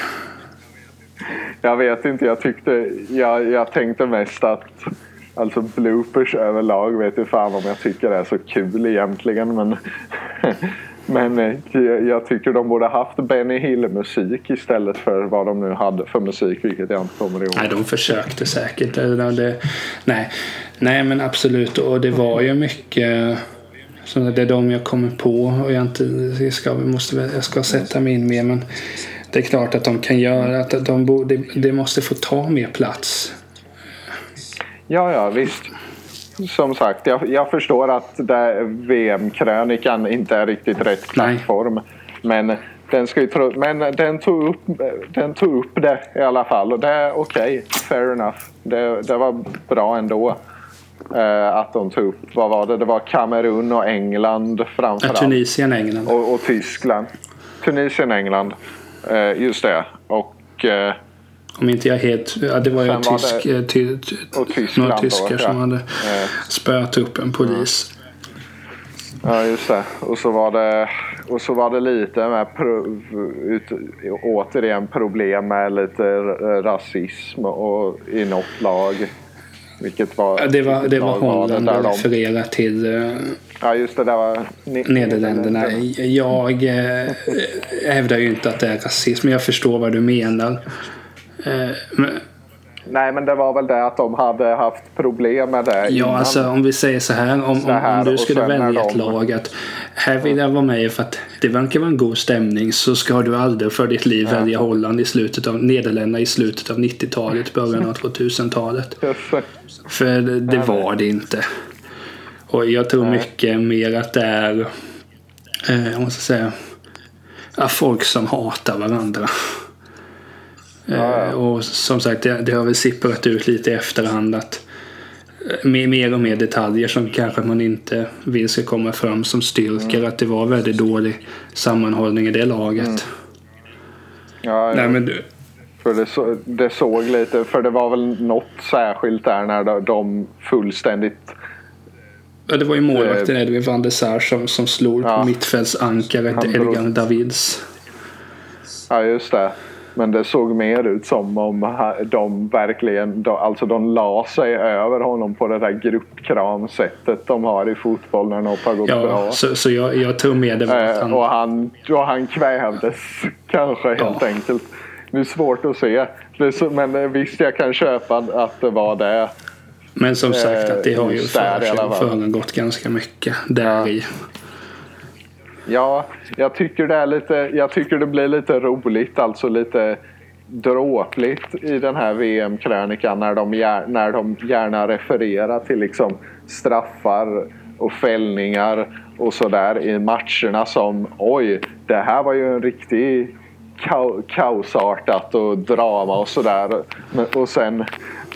Jag vet inte, jag tyckte... Jag, jag tänkte mest att... Alltså bloopers överlag vet jag fan om jag tycker det är så kul egentligen men... Men eh, jag- tycker de borde haft Benny Hill-musik istället för vad de nu hade för musik, vilket jag inte kommer ihåg. Nej, de försökte säkert. Det, nej. nej, men absolut. Och det var ju mycket... Så det är de jag kommer på. Och jag, inte, jag, ska, måste, jag ska sätta mig in mer. Men det är klart att de kan göra att de borde, det måste få ta mer plats. Ja, ja, visst. Som sagt, jag, jag förstår att VM-krönikan inte är riktigt rätt Nej. plattform. Men den, ska ju men den, tog upp, den tog upp det i alla fall. Och det är okej, fair enough. Det, det var bra ändå. eh, att de tog upp, vad var det? Det var Kamerun och England framförallt. Tunisien, England. Och, och Tyskland. Tunisien, England. Eh, just det. Och... Eh, Om inte jag helt... Ja, det var ju tysk, det- eh, ty, ty, Tyskland några då, tyskar som ja. hade spöat upp en polis. Ja, just det. Och så var det, och så var det lite med pro, ut, återigen problem med lite rasism och i något lag. Vilket var... Ja, det var, det var Holland där de, refererade till. eh, Ja, just det. Där var ne- Nederländerna. Jag eh, hävdar ju inte att det är rasism, men jag förstår vad du menar. Eh, men, Nej, men det var väl det att de hade haft problem med det ja, innan. alltså om vi säger så här. Om, Så här, om, du skulle välja ett de- lag att här vill jag vara med för att det verkar vara en god stämning så ska du aldrig för ditt liv välja Holland i slutet av Nederländerna i slutet av 90-talet, början av 2000-talet. Just det. För det, det var det inte. Och jag tror mycket mer att det är, eh, jag måste säga, ja, folk som hatar varandra. Eh, och som sagt, det, det har väl sipprat ut lite i efterhand att eh, mer, mer och mer detaljer som kanske man inte vill ska komma fram som styrker att det var väldigt dålig sammanhållning i det laget. Ja, Nej, men du, För det, så, det såg lite, för det var väl något särskilt där när de, fullständigt ja, det var ju målvakten Edwin van der Sar som, som slog Ja. på mittfältsankaret Edgar Davids. Ja, just det. Men det såg mer ut som om de verkligen, de, alltså de la sig över honom på det där gruppkramsättet de har i fotboll när något har gått Ja, bra. så, så jag, jag tror med det var att Eh, han, och, han, och han kvävdes kanske helt Ja. enkelt. Det är svårt att se. Men eh, visst, jag kan köpa att det var det. Men som sagt att det har ju i alla fall. föregått ganska mycket där i. Ja, jag tycker det är lite, jag tycker det blir lite roligt, alltså lite dråpligt i den här VM-krönikan när de, gär, när de gärna refererar till liksom straffar och fällningar och sådär i matcherna som oj, det här var ju en riktig kaosartat och drama och sådär. Men, och sen,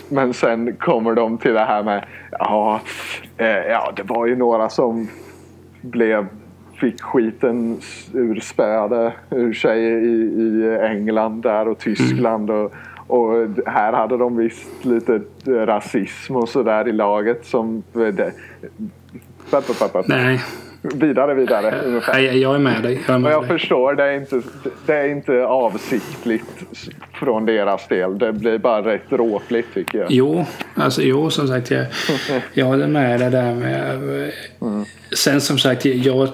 men sen kommer de till det här med ja, eh, ja det var ju några som blev fick skiten urspöade ur sig i, i England där och Tyskland. Och, och här hade de visst lite rasism och sådär i laget som... Det, papp, papp. Nej, Vidare, vidare. Ungefär. jag är med dig. Jag med jag dig. förstår, det är, inte, det är inte avsiktligt från deras del. Det blir bara rätt dråpligt tycker jag. Jo, alltså jo som sagt jag, jag håller med dig där med. Mm. Sen som sagt jag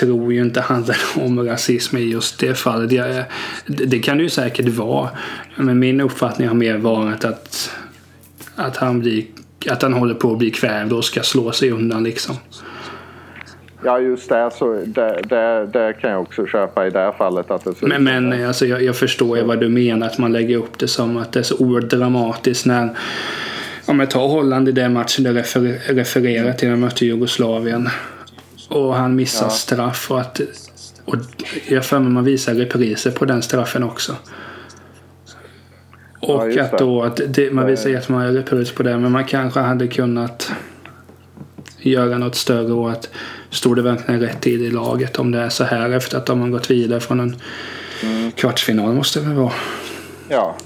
tror ju inte handlar om rasism i just det fallet. Jag, det det kan det ju säkert vara. Men min uppfattning har mer varit att, att han blir att han håller på att bli kvävd och ska slå sig undan liksom. Ja, just det. Så det, det, det kan jag också köpa i det här fallet. Att det ser Men, men alltså, jag, jag förstår ju vad du menar. Att man lägger upp det som att det är så oerhört dramatiskt när om jag tar Holland i den matchen du refer, refererar till när de mötte Jugoslavien. Och han missar ja. straff. Och att, och jag för mig man visar repriser på den straffen också. Och ja, att då att det, man visar jättemånga repris på det. Men man kanske hade kunnat göra något större och att stod det verkligen rätt tid i laget om det är så här efter att de har gått vidare från en mm. kvartsfinal måste det väl vara. Ja.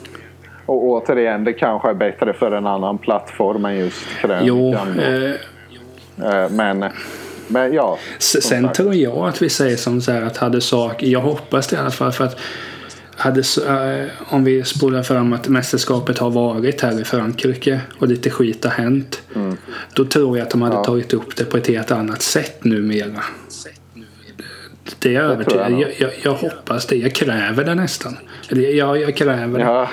Och återigen, det kanske är bättre för en annan plattform än just krönikan. Jo, eh, eh, men, men ja. Sen sagt. tror jag att vi säger som så här att hade sak, jag hoppas det i alla fall för att hade, äh, om vi spolar fram att mästerskapet har varit här i Frankrike och lite skit har hänt. Mm. Då tror jag att de hade ja. tagit upp det på ett helt annat sätt numera. Det är jag övertygad jag, jag, jag, hoppas det. Jag kräver det nästan. Eller ja, jag kräver det.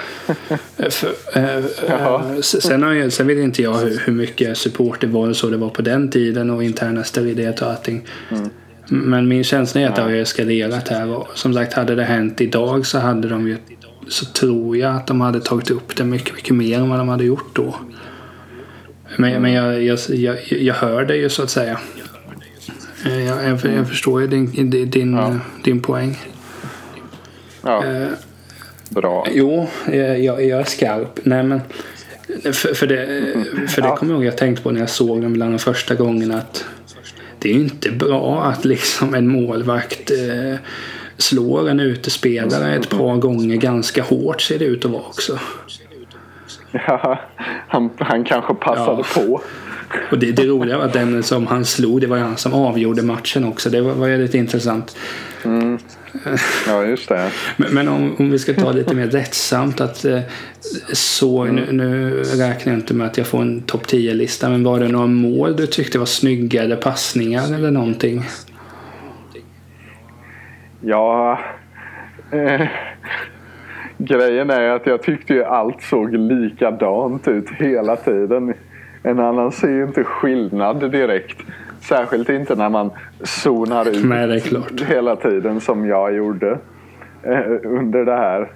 Ja. För, äh, sen, har jag, sen vet inte jag hur, hur mycket support det var och så det var på den tiden och interna stridigheter och allting. Mm. Men min känsla är att det har eskalerat här och som sagt hade det hänt idag så hade de ju så tror jag att de hade tagit upp det mycket, mycket mer än vad de hade gjort då. Men, men jag, jag, jag, jag hör det ju så att säga. Jag, jag, jag förstår ju din, din, ja. din poäng. Ja. Eh, Bra. Jo, jag, jag är skarp. Nej men för, för det, för det ja. kommer jag ihåg jag tänkte på när jag såg den bland de första gångerna att det är ju inte bra att liksom en målvakt eh, slår en utespelare ett par gånger ganska hårt ser det ut att vara också. Ja, han, han kanske passade ja. på. Och det, det roliga var att den som han slog, det var han som avgjorde matchen också. Det var, var lite intressant. Mm. Ja, just det. Men, men om, om, vi ska ta lite mer rättsamt. Att, eh, så, mm. nu, nu, räknar jag inte med att jag får en topp 10-lista. Men var det några mål du tyckte var snygga eller passningar eller någonting? Ja... Eh, grejen är att jag tyckte ju allt såg likadant ut hela tiden. En annan ser ju inte skillnad direkt. Särskilt inte när man zonar ut Nej, hela tiden som jag gjorde eh, under det här.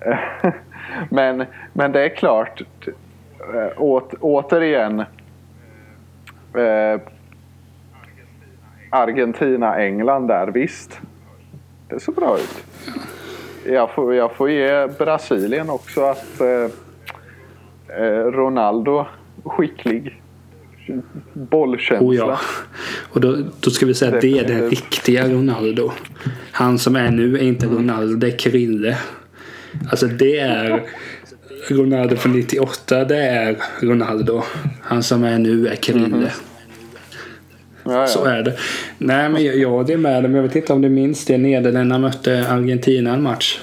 men, men det är klart, eh, åt, återigen eh, Argentina-England där, visst. Det såg bra ut. Jag får, jag får ge Brasilien också att eh, eh Ronaldo skicklig bollkänsla. Oh ja. Och då, då ska vi säga att det är den riktiga Ronaldo. Han som är nu är inte Ronaldo, det är Krille. Alltså det är Ronaldo från 98, det är Ronaldo. Han som är nu är Krille. Mm -hmm. Ja, ja. Så är det. Nej men jag, jag det är med Men jag vet inte om du minns det. Nederländerna mötte Argentina en match.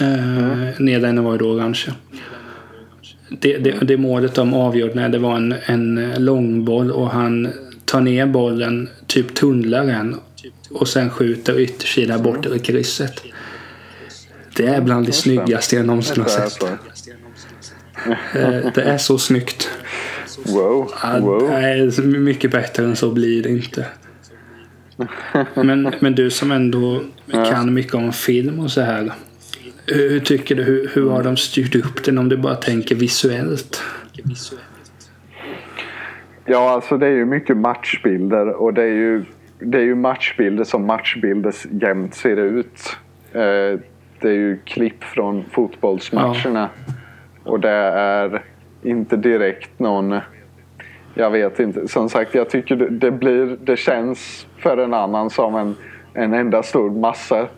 Eh, mm. Nederländerna var ju då orange det, det, det målet de avgjorde när det var en, en långboll och han tar ner bollen, typ tunnlar den och sen skjuter yttersidan bort i krysset. Det är bland det snyggaste jag någonsin har sett. Eh, det är så snyggt. Wow. wow. Nej, mycket bättre än så blir det inte. Men, men du som ändå kan mycket om film och så här. Hur tycker du, hur, hur har de styrt upp den om du bara tänker visuellt? Ja, alltså det är ju mycket matchbilder och det är ju, det är ju matchbilder som matchbilder jämt ser ut. Eh, det är ju klipp från fotbollsmatcherna ja. och det är inte direkt någon... Jag vet inte. Som sagt, jag tycker det, blir, det känns för en annan som en, en enda stor massa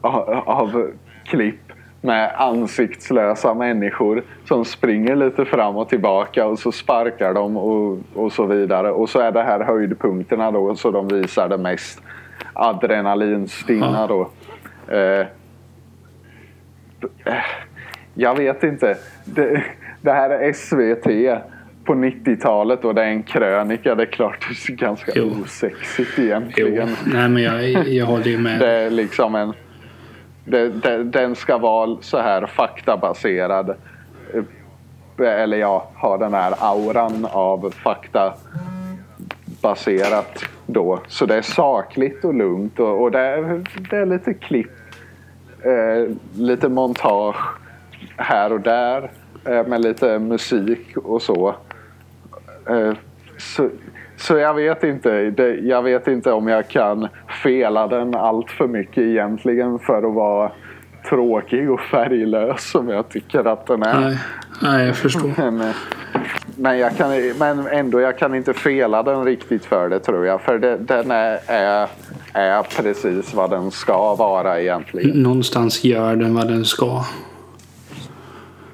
av, av klipp med ansiktslösa människor som springer lite fram och tillbaka och så sparkar de och, och så vidare. Och så är det här höjdpunkterna då så de visar det mest adrenalinstinna då. Eh, jag vet inte. Det, det här är SVT på 90-talet och det är en krönika. Det är klart det är ganska jo. osexigt egentligen. Jo. Nej men jag, jag håller ju med. Det är liksom en den, den ska vara så här faktabaserad. Eller ja, ha den här auran av faktabaserat då. Så det är sakligt och lugnt och, och det, är, det är lite klipp, eh, lite montage här och där eh, med lite musik och så. Eh, så, så jag vet inte. Det, jag vet inte om jag kan fela den allt för mycket egentligen för att vara tråkig och färglös som jag tycker att den är. Nej, nej jag förstår. Men, men, jag kan, men ändå, jag kan inte fela den riktigt för det tror jag. För det, den är, är, är precis vad den ska vara egentligen. Någonstans gör den vad den ska.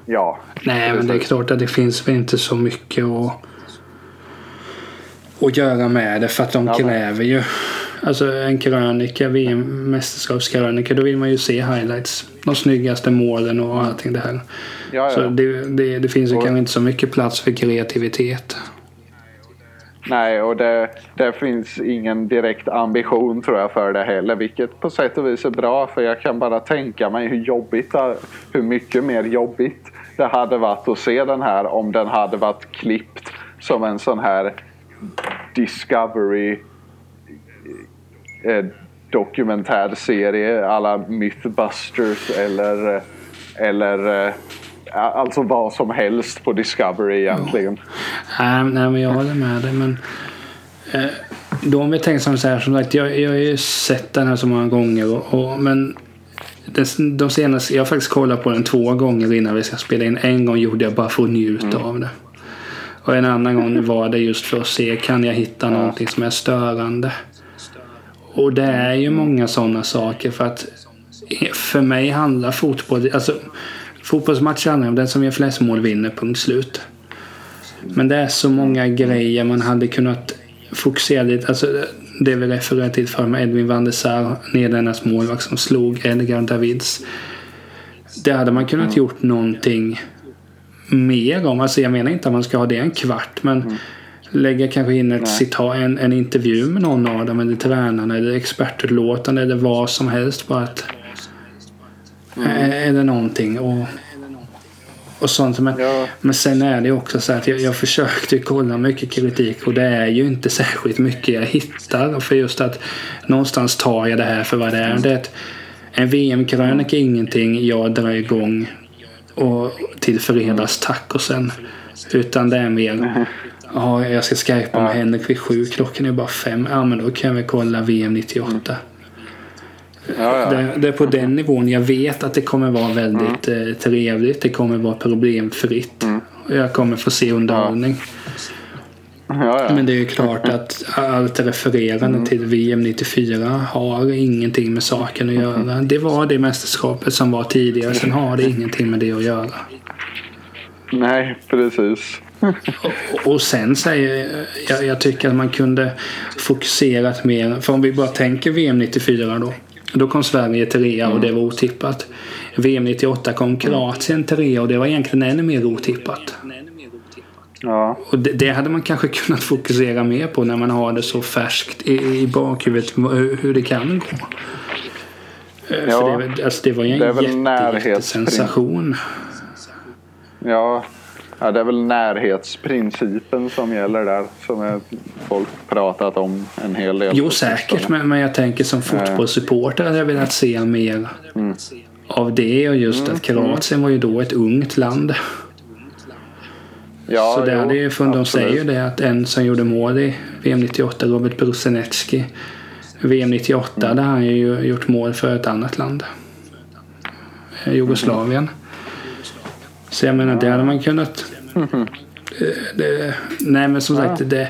Ja. Nej, precis. men det är klart att det finns väl inte så mycket att, att göra med det. För att de ja, kräver ju. Alltså en krönika, VM-mästerskapskrönika, då vill man ju se highlights. De snyggaste målen och allting det här. Ja. Så det, det, det finns ju och, kanske inte så mycket plats för kreativitet. Nej, och det, det, finns ingen direkt ambition tror jag för det heller. Vilket på sätt och vis är bra för jag kan bara tänka mig hur jobbigt, hur mycket mer jobbigt det hade varit att se den här om den hade varit klippt som en sån här Discovery eh, dokumentärserie alla Mythbusters eller, eller eh, alltså vad som helst på Discovery egentligen. Ja. Nej, men jag håller med dig. Men, eh, då om vi tänker som så här, som sagt, jag, jag har ju sett den här så många gånger. Och, och men de, de senaste, jag har faktiskt kollat på den två gånger innan vi ska spela in. En gång gjorde jag bara för att njuta mm. av det. Och en annan gång var det just för att se, kan jag hitta ja. någonting som är störande? Och det är ju många sådana saker för att för mig handlar fotboll, alltså fotbollsmatcher handlar om den som gör flest mål vinner, punkt slut. Men det är så många grejer man hade kunnat fokusera lite, alltså det vi refererade till för med Edwin van der Sar, Nederländernas målvakt som slog Edgar Davids. Det hade man kunnat gjort någonting mer om. Alltså jag menar inte att man ska ha det en kvart men mm lägga kanske in ett citat, en, en intervju med någon av dem eller tränarna eller expertutlåtande eller vad som helst. Bara att, mm. Eller någonting. Och, och sånt. Men, ja. men sen är det också så att jag, jag försökte kolla mycket kritik och det är ju inte särskilt mycket jag hittar. För just att någonstans tar jag det här för vad det är. Det är ett, en VM-krönika är ingenting jag drar igång och till fredagstacosen. Utan det är mer Ja, jag ska skypa med Henrik vid sju. Klockan är bara fem. Ja, men då kan vi kolla VM 98. Mm. Ja, ja. Det, det, är på den nivån. Jag vet att det kommer vara väldigt mm. eh, trevligt. Det kommer vara problemfritt. Mm. Jag kommer få se underhållning. Ja. Men det är ju klart att allt refererande mm. till VM 94 har ingenting med saken att göra. Mm. Det var det mästerskapet som var tidigare. Sen har det ingenting med det att göra. Nej, precis och, och sen säger jag, jag tycker att man kunde fokuserat mer. För om vi bara tänker VM 94 då. Då kom Sverige trea och det var otippat. VM 98 kom Kroatien trea och det var egentligen ännu mer otippat. Ja. Och det, det, hade man kanske kunnat fokusera mer på när man har det så färskt i, i bakhuvudet hur det kan gå. Eh, ja, För det, alltså det var ju en jättesensation. Ja, Ja, det är väl närhetsprincipen som gäller där. Som folk pratat om en hel del. Jo, säkert. Men, men jag tänker som fotbollssupporter hade jag velat se mer mm. av det. Och just mm. att Kroatien var ju då ett ungt land. Ja, så det hade ju, för de säger ju det att en som gjorde mål i VM 98, Robert Brusenetski. VM 98 mm. hade han ju gjort mål för ett annat land. Jugoslavien. Mm. Så jag menar, det hade man kunnat... Mm. Det, nej men som sagt, det,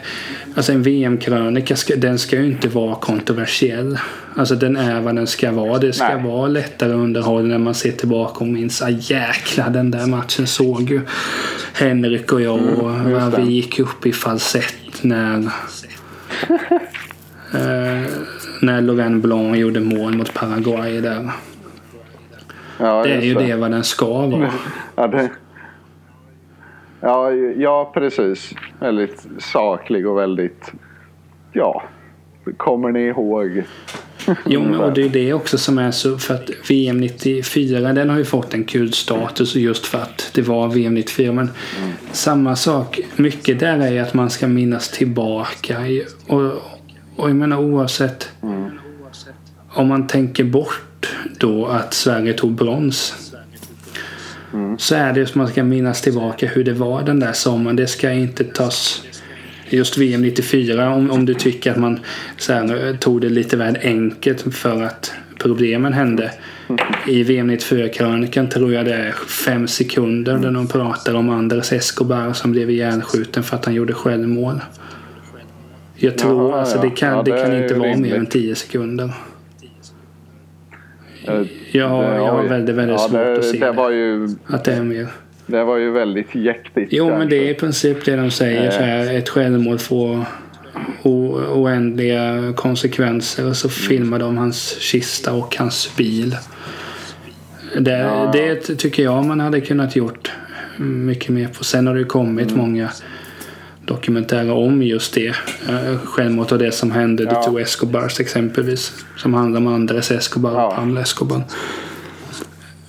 alltså en VM-krönika ska, den ska ju inte vara kontroversiell. Alltså den är vad den ska vara. Det ska nej. vara lättare underhållning när man ser tillbaka och minns ah, jäklar den där matchen såg ju Henrik och jag och mm, vi gick upp i falsett när eh, när Laurent Blanc gjorde mål mot Paraguay där. Ja, det är ju det vad den ska vara. Ja, det... ja, ja, precis. Väldigt saklig och väldigt... Ja, kommer ni ihåg? Jo, men, och det är det också som är så för att VM 94 den har ju fått en kul status just för att det var VM 94. Men mm. samma sak, mycket där är att man ska minnas tillbaka och, Och jag menar oavsett. Mm. Om man tänker bort då att Sverige tog brons. Mm. Så är det som man ska minnas tillbaka hur det var den där sommaren. Det ska inte tas just VM 94 om, om du tycker att man så här, tog det lite väl enkelt för att problemen hände. I VM 94-krönikan tror jag det är fem sekunder där de pratar om Andres Escobar som blev ihjälskjuten för att han gjorde självmål. Jag tror Jaha, alltså ja. det kan, Ja, det det kan inte vara mer än tio sekunder. Eh, Jag har, jag har väldigt, väldigt ja, svårt det, att se det. Var ju, Att det är mer. det var ju väldigt jäktigt. Jo men det är i princip det de säger. Så här, ett självmål får oändliga konsekvenser och så filmar de hans kista och hans bil. Det, Ja. det tycker jag man hade kunnat gjort mycket mer på. Sen har det ju kommit Mm. många dokumentärer om just det. Eh, Självmord och det som hände Ja. ja. Escobars exempelvis. Som handlar om Andres Escobar och Ja. Pablo Escobar.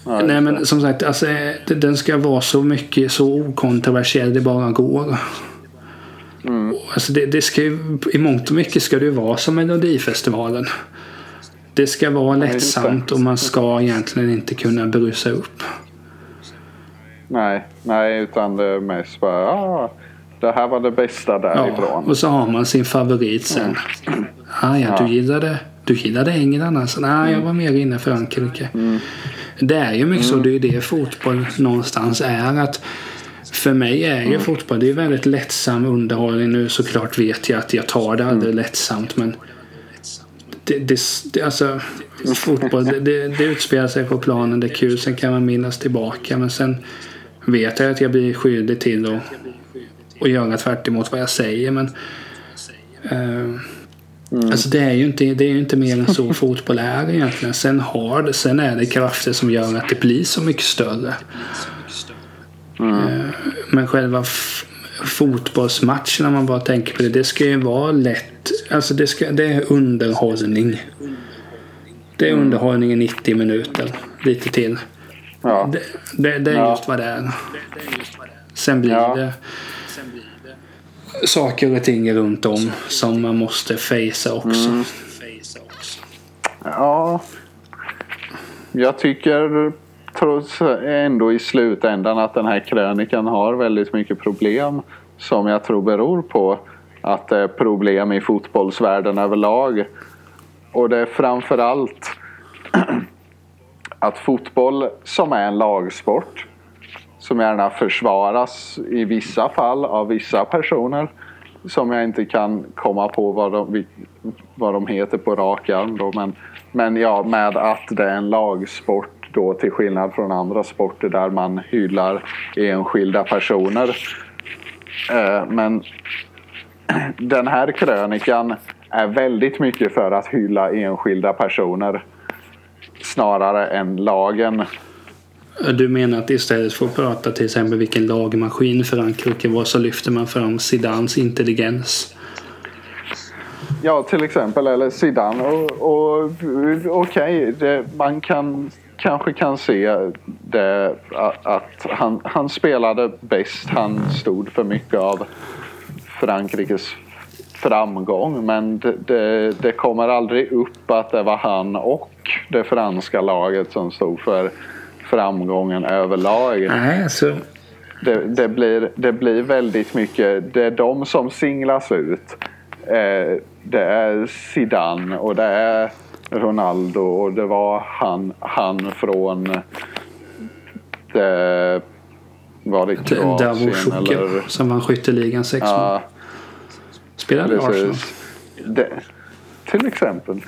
Ja, Nej men som sagt, alltså, eh, den ska vara så mycket, så okontroversiell det bara går. Mm. Alltså det, det ska ju, I mångt och mycket ska det ju vara som Melodifestivalen. Det ska vara lättsamt och man ska egentligen inte kunna brusa upp. Nej, nej, utan det är mest bara ah, det här var det bästa Ja, därifrån. och så har man sin favorit sen. Ah, ja, Ja. du gillade, du gillade England alltså? Nej, jag var mer inne Frankrike. Det är ju mycket så, det är ju det fotboll någonstans är. att för mig är ju fotboll, det är väldigt lättsam underhållning. Nu såklart vet jag att jag tar det aldrig lättsamt men det, det, det, alltså, fotboll, det, det, det utspelar sig på planen, det är kul, sen kan man minnas tillbaka. Men sen vet jag att jag blir skyldig till att, att göra tvärt emot vad jag säger. Men, eh, Alltså det är ju inte, det är inte mer än så fotboll är egentligen. Sen, har det, sen är det krafter som gör att det blir så mycket större. Eh, Men själva fotbollsmatchen, om man bara tänker på det, det ska ju vara lätt. Alltså det, ska, det är underhållning. Det är underhållning i 90 minuter. Lite till. Ja. Det, det, det är Ja. just vad det är. Sen blir Ja. det saker och ting runt om som man måste facea också. Mm. Ja. Jag tycker trots ändå i slutändan att den här krönikan har väldigt mycket problem som jag tror beror på att det är problem i fotbollsvärlden överlag. Och det är framförallt att fotboll som är en lagsport som gärna försvaras i vissa fall av vissa personer som jag inte kan komma på vad de, vad de heter på rak arm. Då. Men, men ja, med att det är en lagsport då till skillnad från andra sporter där man hyllar enskilda personer. Eh, men den här krönikan är väldigt mycket för att hylla enskilda personer snarare än lagen. Du menar att istället för att prata till exempel vilken lagmaskin Frankrike var så lyfter man fram Zidans intelligens. Ja, till exempel. Eller Zidane. Och, och, Okej, okay, man kan, kanske kan se det, att, att han, han spelade bäst. Han stod för mycket av Frankrikes framgång. Men det, det, det kommer aldrig upp att det var han och det franska laget som stod för framgången överlag. Nej, alltså. Det, det, blir, det blir väldigt mycket, det är de som singlas ut. Eh, det är Zidane och det är Ronaldo och det var han, han från det, var det Kroatien eller? som vann skytteligan sex mål. Ja, Spelade i Arsenal. Det, till exempel.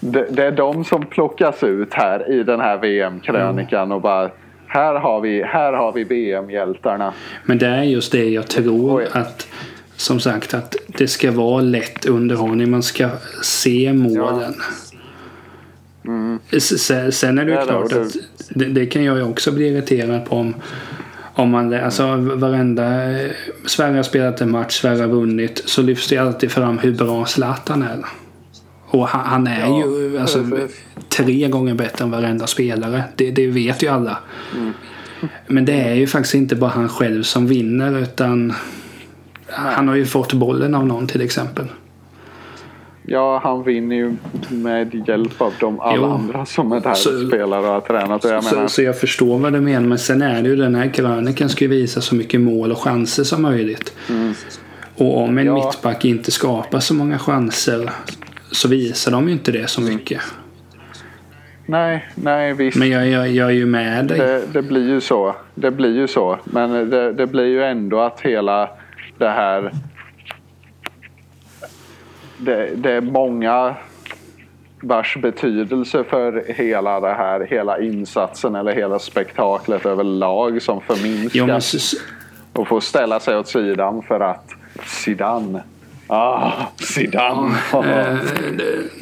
Det, det är de som plockas ut här i den här VM-krönikan och bara här har vi, här har vi VM-hjältarna. Men det är just det jag tror Oj. att som sagt att det ska vara lätt underhållning. Man ska se målen. S- Sen, sen är det ju Ja, klart det- att det, det kan jag ju också bli irriterad på om om man, alltså varenda eh, Sverige har spelat en match, Sverige har vunnit så lyfts det alltid fram hur bra Zlatan är. Och han, han är Ja, ju alltså, tre gånger bättre än varenda spelare. Det, det vet ju alla. Mm. Men det är ju faktiskt inte bara han själv som vinner utan han har ju fått bollen av någon till exempel. ja, han vinner ju med hjälp av de alla jo. andra som är där så, och spelar och har tränat. Och jag så, menar... så jag förstår vad du menar. Men sen är det ju den här krönikan ska ju visa så mycket mål och chanser som möjligt. Mm. Och om en ja. mittback inte skapar så många chanser så visar de ju inte det så mycket. Nej, nej visst. Men jag, jag, jag är ju med dig. Det, det, blir ju så. Det blir ju så. Men det, det blir ju ändå att hela det här... Det, det är många vars betydelse för hela det här, hela insatsen eller hela spektaklet överlag som förminskas. Och får ställa sig åt sidan för att Zidane Ah, Zidane. eh,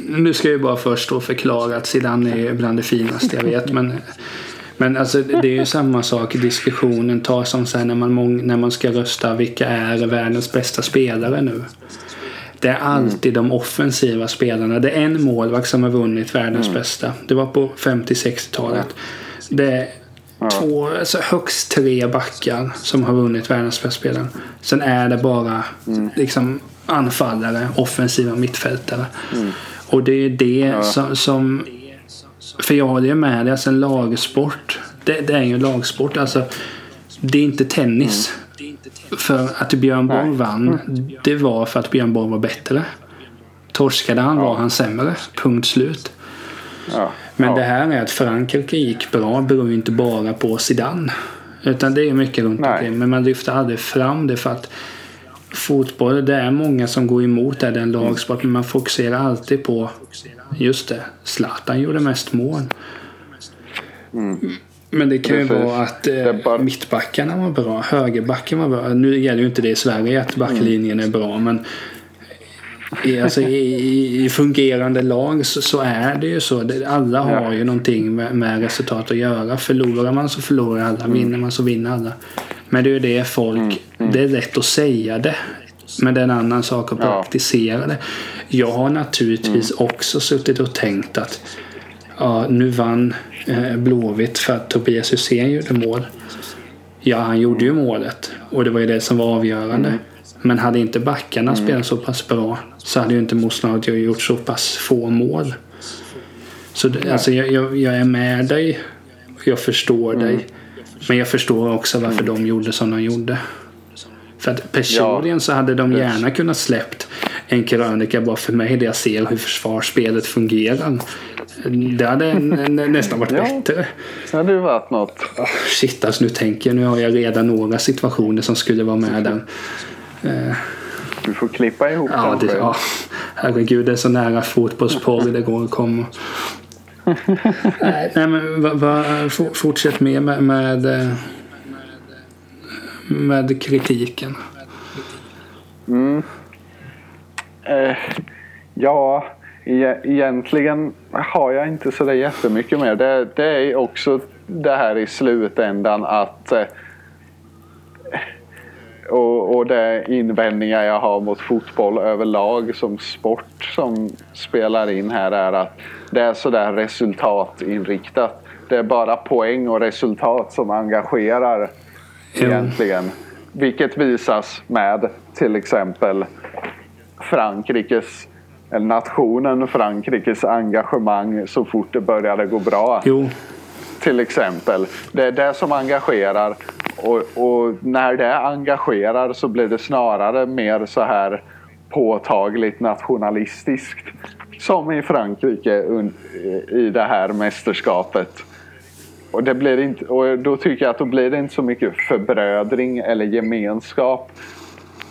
nu ska jag bara först då förklara att Zidane är bland det finaste jag vet. Men, men alltså, det är ju samma sak. Diskussionen tar som sen när man, när man ska rösta vilka är världens bästa spelare nu. Det är alltid de offensiva spelarna. Det är en målvakt som har vunnit världens mm. bästa. Det var på 50-60-talet. Det är två, alltså högst tre backar som har vunnit världens bästa spelare. Sen är det bara mm. liksom anfallare, offensiva mittfältare. Mm. Och det är det ja. som, som, För jag håller med dig, alltså en lagsport. Det, det, är ju en lagsport. Alltså, det är inte tennis. Mm. För att Björn Borg vann, mm. det var för att Björn Borg var bättre. Torskade han ja. var han sämre. Punkt slut. Ja. Men det här är att Frankrike gick bra beror ju inte bara på Zidane. Utan det är mycket runt omkring. Men man lyfter aldrig fram det för att fotboll, det är många som går emot det, den lagsport. Men man fokuserar alltid på, just det, Zlatan gjorde mest mål. Mm. Men det kan ju Precis. vara att eh, bara... mittbackarna var bra, högerbacken var bra. Nu gäller ju inte det i Sverige att backlinjen är bra. Men i, alltså, i, i fungerande lag så, så, är det ju så. Alla har ju någonting med, med, resultat att göra. Förlorar man så förlorar alla. Vinner man så vinner alla. Men det är ju det folk... Mm. Mm. Det är lätt att säga det. Men det är en annan sak att praktisera det. Jag har naturligtvis mm. också suttit och tänkt att ja, nu vann eh, Blåvitt för att Tobias Hysén gjorde mål. Ja, han gjorde ju målet. Och det var ju det som var avgörande. Mm. Men hade inte backarna mm. spelat så pass bra så hade ju inte motståndarna gjort så pass få mål. Så alltså, jag, jag, jag, är med dig. Jag förstår mm. dig. Men jag förstår också varför mm. de gjorde som de gjorde. För att personligen ja, så hade de gärna kunnat släppt en krönika bara för mig där jag ser hur försvarsspelet fungerar. Det hade nästan varit ja, bättre. Det hade ju varit något. Oh, shit, alltså nu tänker jag. Nu har jag redan några situationer som skulle vara med där. Eh, du får klippa ihop ja, dem det, ja, Herregud, det är så nära fotbollsporr det går att komma. Nej, men va, va, fortsätt med, med, med, med kritiken. Mm. Eh, ja, e egentligen har jag inte så jättemycket mer. Det, det är också det här i slutändan att eh, och, och det invändningar jag har mot fotboll överlag som sport som spelar in här är att det är sådär resultatinriktat. Det är bara poäng och resultat som engagerar mm. egentligen. Vilket visas med till exempel Frankrikes eller nationen Frankrikes engagemang så fort det började gå bra. Jo. Till exempel. Det är det som engagerar och, och, när det engagerar så blir det snarare mer så här påtagligt nationalistiskt. Som i Frankrike i det här mästerskapet. Och, det blir inte, och då tycker jag att då blir det inte så mycket förbrödring eller gemenskap.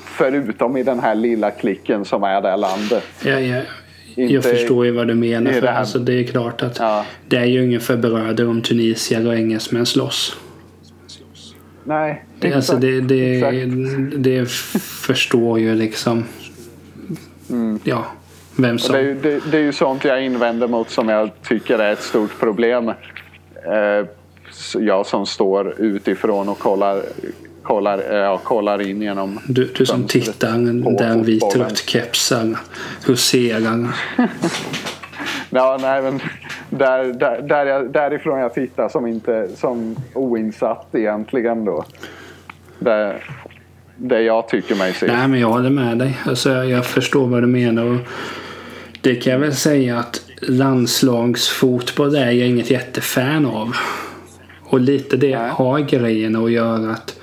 Förutom i den här lilla klicken som är det landet. Ja, ja. jag förstår ju vad du menar. För det, alltså, det är klart att ja. det är ju ingen förbröder om tunisier och engelsmän slåss. Nej, det, alltså det, det, det förstår ju liksom mm. ja, vem som... Det är, ju, det, det, är ju sånt jag invänder mot som jag tycker är ett stort problem. Eh, jag som står utifrån och kollar, kollar, ja, kollar in genom Du, du som tittar där vit trött kepsar huserar. ja, nej men där, där, där jag, därifrån jag tittar som, inte, som oinsatt egentligen då. Det, det jag tycker mig se. Nej men jag håller med dig. Alltså, jag, jag förstår vad du menar. Och Det kan jag väl säga att landslagsfotboll är jag inget jättefan av. Och lite det Nej. har grejen att göra att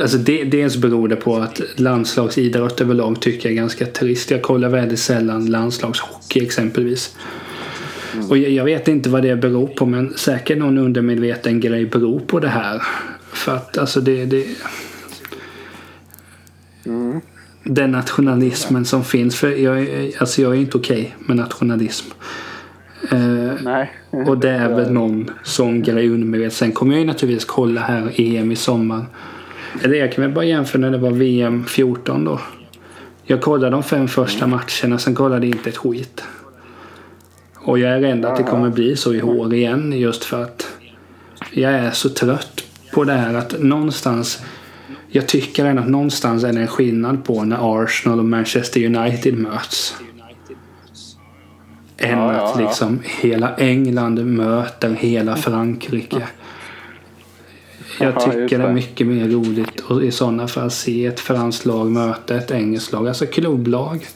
Alltså det, dels beror det på att landslagsidrott överlag tycker jag är ganska trist. Jag kollar väldigt sällan landslagshockey exempelvis. Och jag, jag vet inte vad det beror på men säkert någon undermedveten grej beror på det här. För att alltså det... det Den nationalismen som finns. För jag, är- alltså jag är inte okej med nationalism. Eh, Nej. och det är väl någon sån grej undermedvetet. Sen kommer jag ju naturligtvis kolla här EM i sommar. Eller jag kan väl bara jämföra när det var VM 14 då. Jag kollade de fem första matcherna, sen kollade jag inte ett skit. Och jag är rädd att det kommer bli så i år igen just för att jag är så trött på det här att någonstans jag tycker ändå att någonstans är det en skillnad på när Arsenal och Manchester United möts. Än Ja, ja, att ja. liksom hela England möter hela Frankrike. Jag Ja, tycker det är mycket mer roligt att i sådana fall se ett franskt lag möta ett engelskt lag, alltså klubblag.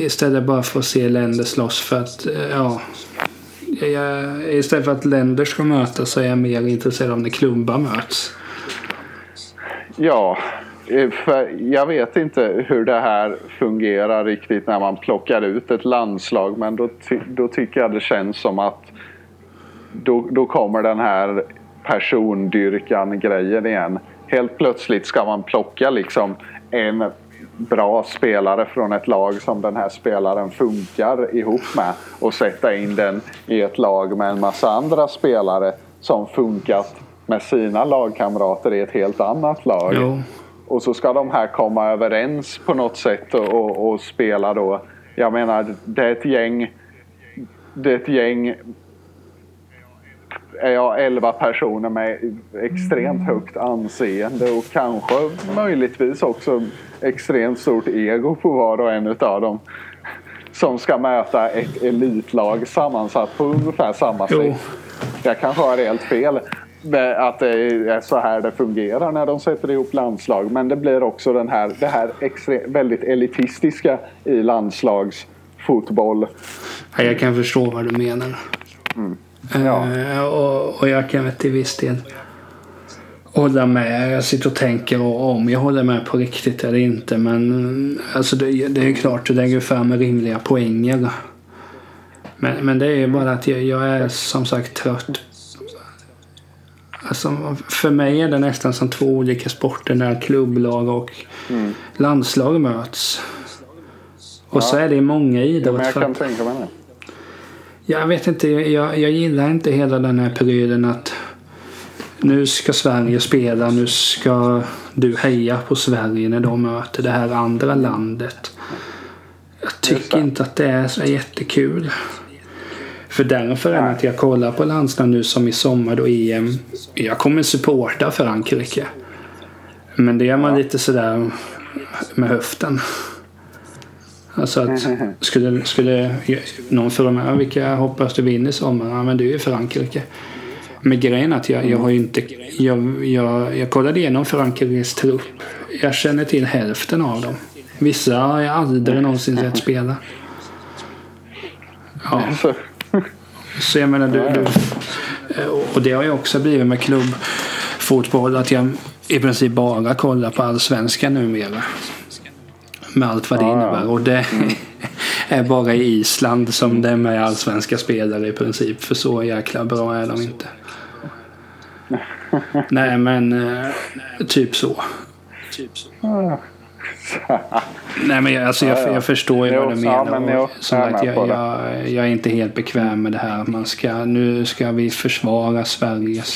Istället bara för att se länder slåss för att, eh, ja. Jag, istället för att länder ska mötas så är jag mer intresserad av när klubbar möts. Ja, eh, för jag vet inte hur det här fungerar riktigt när man plockar ut ett landslag. Men då, ty- då tycker jag det känns som att då, då kommer den här persondyrkan-grejen igen. Helt plötsligt ska man plocka liksom en bra spelare från ett lag som den här spelaren funkar ihop med och sätta in den i ett lag med en massa andra spelare som funkat med sina lagkamrater i ett helt annat lag. Jo. Och så ska de här komma överens på något sätt och, och, spela då. Jag menar, det är ett gäng. Det är ett gäng. Är jag 11 personer med extremt högt anseende och kanske möjligtvis också extremt stort ego på var och en utav dem. Som ska möta ett elitlag sammansatt på ungefär samma Jo. sätt. Jag kanske har helt fel. Att det är så här det fungerar när de sätter ihop landslag. Men det blir också den här, det här extre, väldigt elitistiska i landslagsfotboll. Ja, jag kan förstå vad du menar. Ja. Eh, och, och jag kan väl till viss del hålla med. Jag sitter och tänker och om jag håller med på riktigt eller inte. Men alltså det, det är ju klart, du lägger fram rimliga poänger. Men, men det är ju bara att jag, jag är som sagt trött. Alltså, för mig är det nästan som två olika sporter när klubblag och landslag möts. Och så är det i många idrotter. jag för kan det. jag vet inte, jag, jag gillar inte hela den här perioden att nu ska Sverige spela, nu ska du heja på Sverige när de möter det här andra landet. Jag tycker inte att det är så jättekul. För därför Nej. att jag kollar på landslag nu som i sommar då EM. Jag kommer supporta Frankrike. Men det gör man lite sådär med höften. Alltså att skulle, skulle någon fråga mig "Ja, vilka hoppas du vinner i sommar? Ja men det är ju Frankrike. Men grejen är att jag, jag har ju inte... Jag, jag, jag kollade igenom Frankrikes trupp. Jag känner till hälften av dem. Vissa har jag aldrig någonsin sett spela. Ja, Så, så jag menar du... du och det har ju också blivit med klubbfotboll att jag i princip bara kollar på allsvenskan numera. Med allt vad det innebär. Och det är bara i Island som det är med allsvenska spelare i princip. För så jäkla bra är de inte. Nej men eh, typ så. Nej men jag, alltså, jag, Ja, ja. jag förstår ju vad du menar. men jo, och som jag är jag, jag, jag inte helt bekväm med det här. Man ska, nu ska vi försvara Sveriges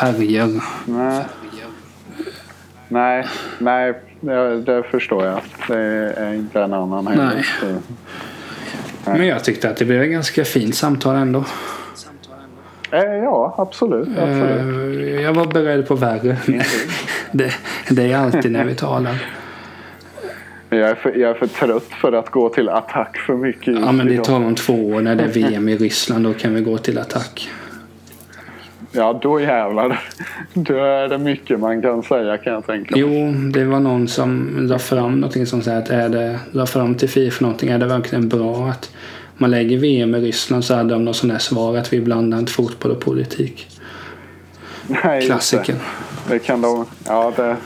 färger. nej. Nej, nej, det, förstår jag. Det är inte en annan heller. Nej. Så, Men jag tyckte att det blev ett ganska fint samtal ändå. eh, ja, absolut. absolut. Eh, Jag var beredd på värre. det, det är alltid när vi talar. Jag, är för, jag är för trött för att gå till attack för mycket. Ja men det tar om två år när det är VM i Ryssland. Då kan vi gå till attack. ja, då jävlar. Då är det mycket man kan säga kan jag tänka mig. Jo, det var någon som la fram någonting som säger att är det, la fram till Fifa någonting, är det verkligen bra att man lägger VM i Ryssland så hade de något sånt där svar att vi blandar inte fotboll och politik. Nej, Klassiken. Det. det kan de, ja det är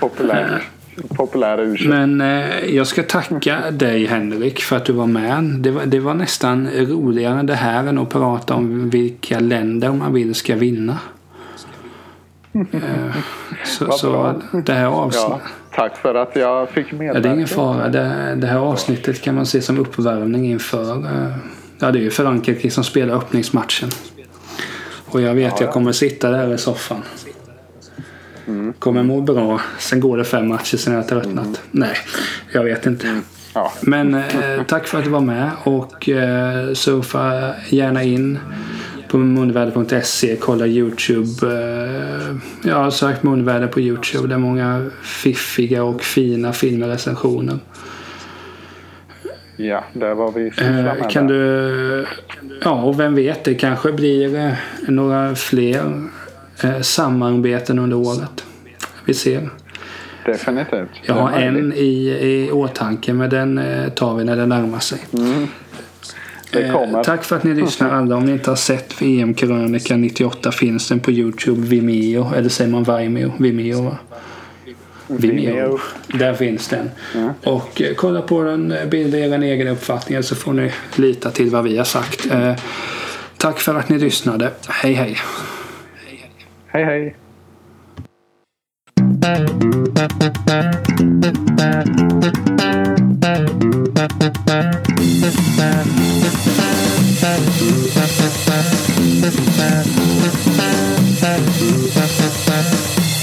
populärt. Populära ursäkt. Men eh, jag ska tacka dig Henrik för att du var med. Det var, det var nästan roligare det här än att prata om vilka länder man vill ska vinna. Eh, så, så det här avsnittet. Ja, tack för att jag fick medverka. Ja, det är ingen fara. Det, det, här avsnittet kan man se som uppvärmning inför. Eh, ja, det är ju Frankrike som spelar öppningsmatchen. Och jag vet ja, jag kommer sitta där i soffan. Mm. Kommer må bra. Sen går det fem matcher sen jag har tröttnat. Mm. Nej, jag vet inte. Mm. Ja. Men eh, tack för att du var med och eh, surfa gärna in på munväder.se. Kolla Youtube. Eh, jag har sökt munväder på Youtube. Det är många fiffiga och fina filmrecensioner. Ja, det var vi eh, Kan du... Ja, och vem vet, det kanske blir eh, några fler eh, samarbeten under året. Vi ser. Definitivt. Jag har en i, i åtanke men den eh, tar vi när den närmar sig. Mm. Eh, tack för att ni lyssnar alla. Om ni inte har sett VM-krönika 98 finns den på Youtube, Vimeo. Eller säger man Vimeo? Vimeo va? Vimeo. Vimeo. Där finns den. Mm. Och eh, kolla på den, bilda er egen uppfattning så får ni lita till vad vi har sagt. Eh, tack för att ni lyssnade. Hej hej. Hej hej! Thank you.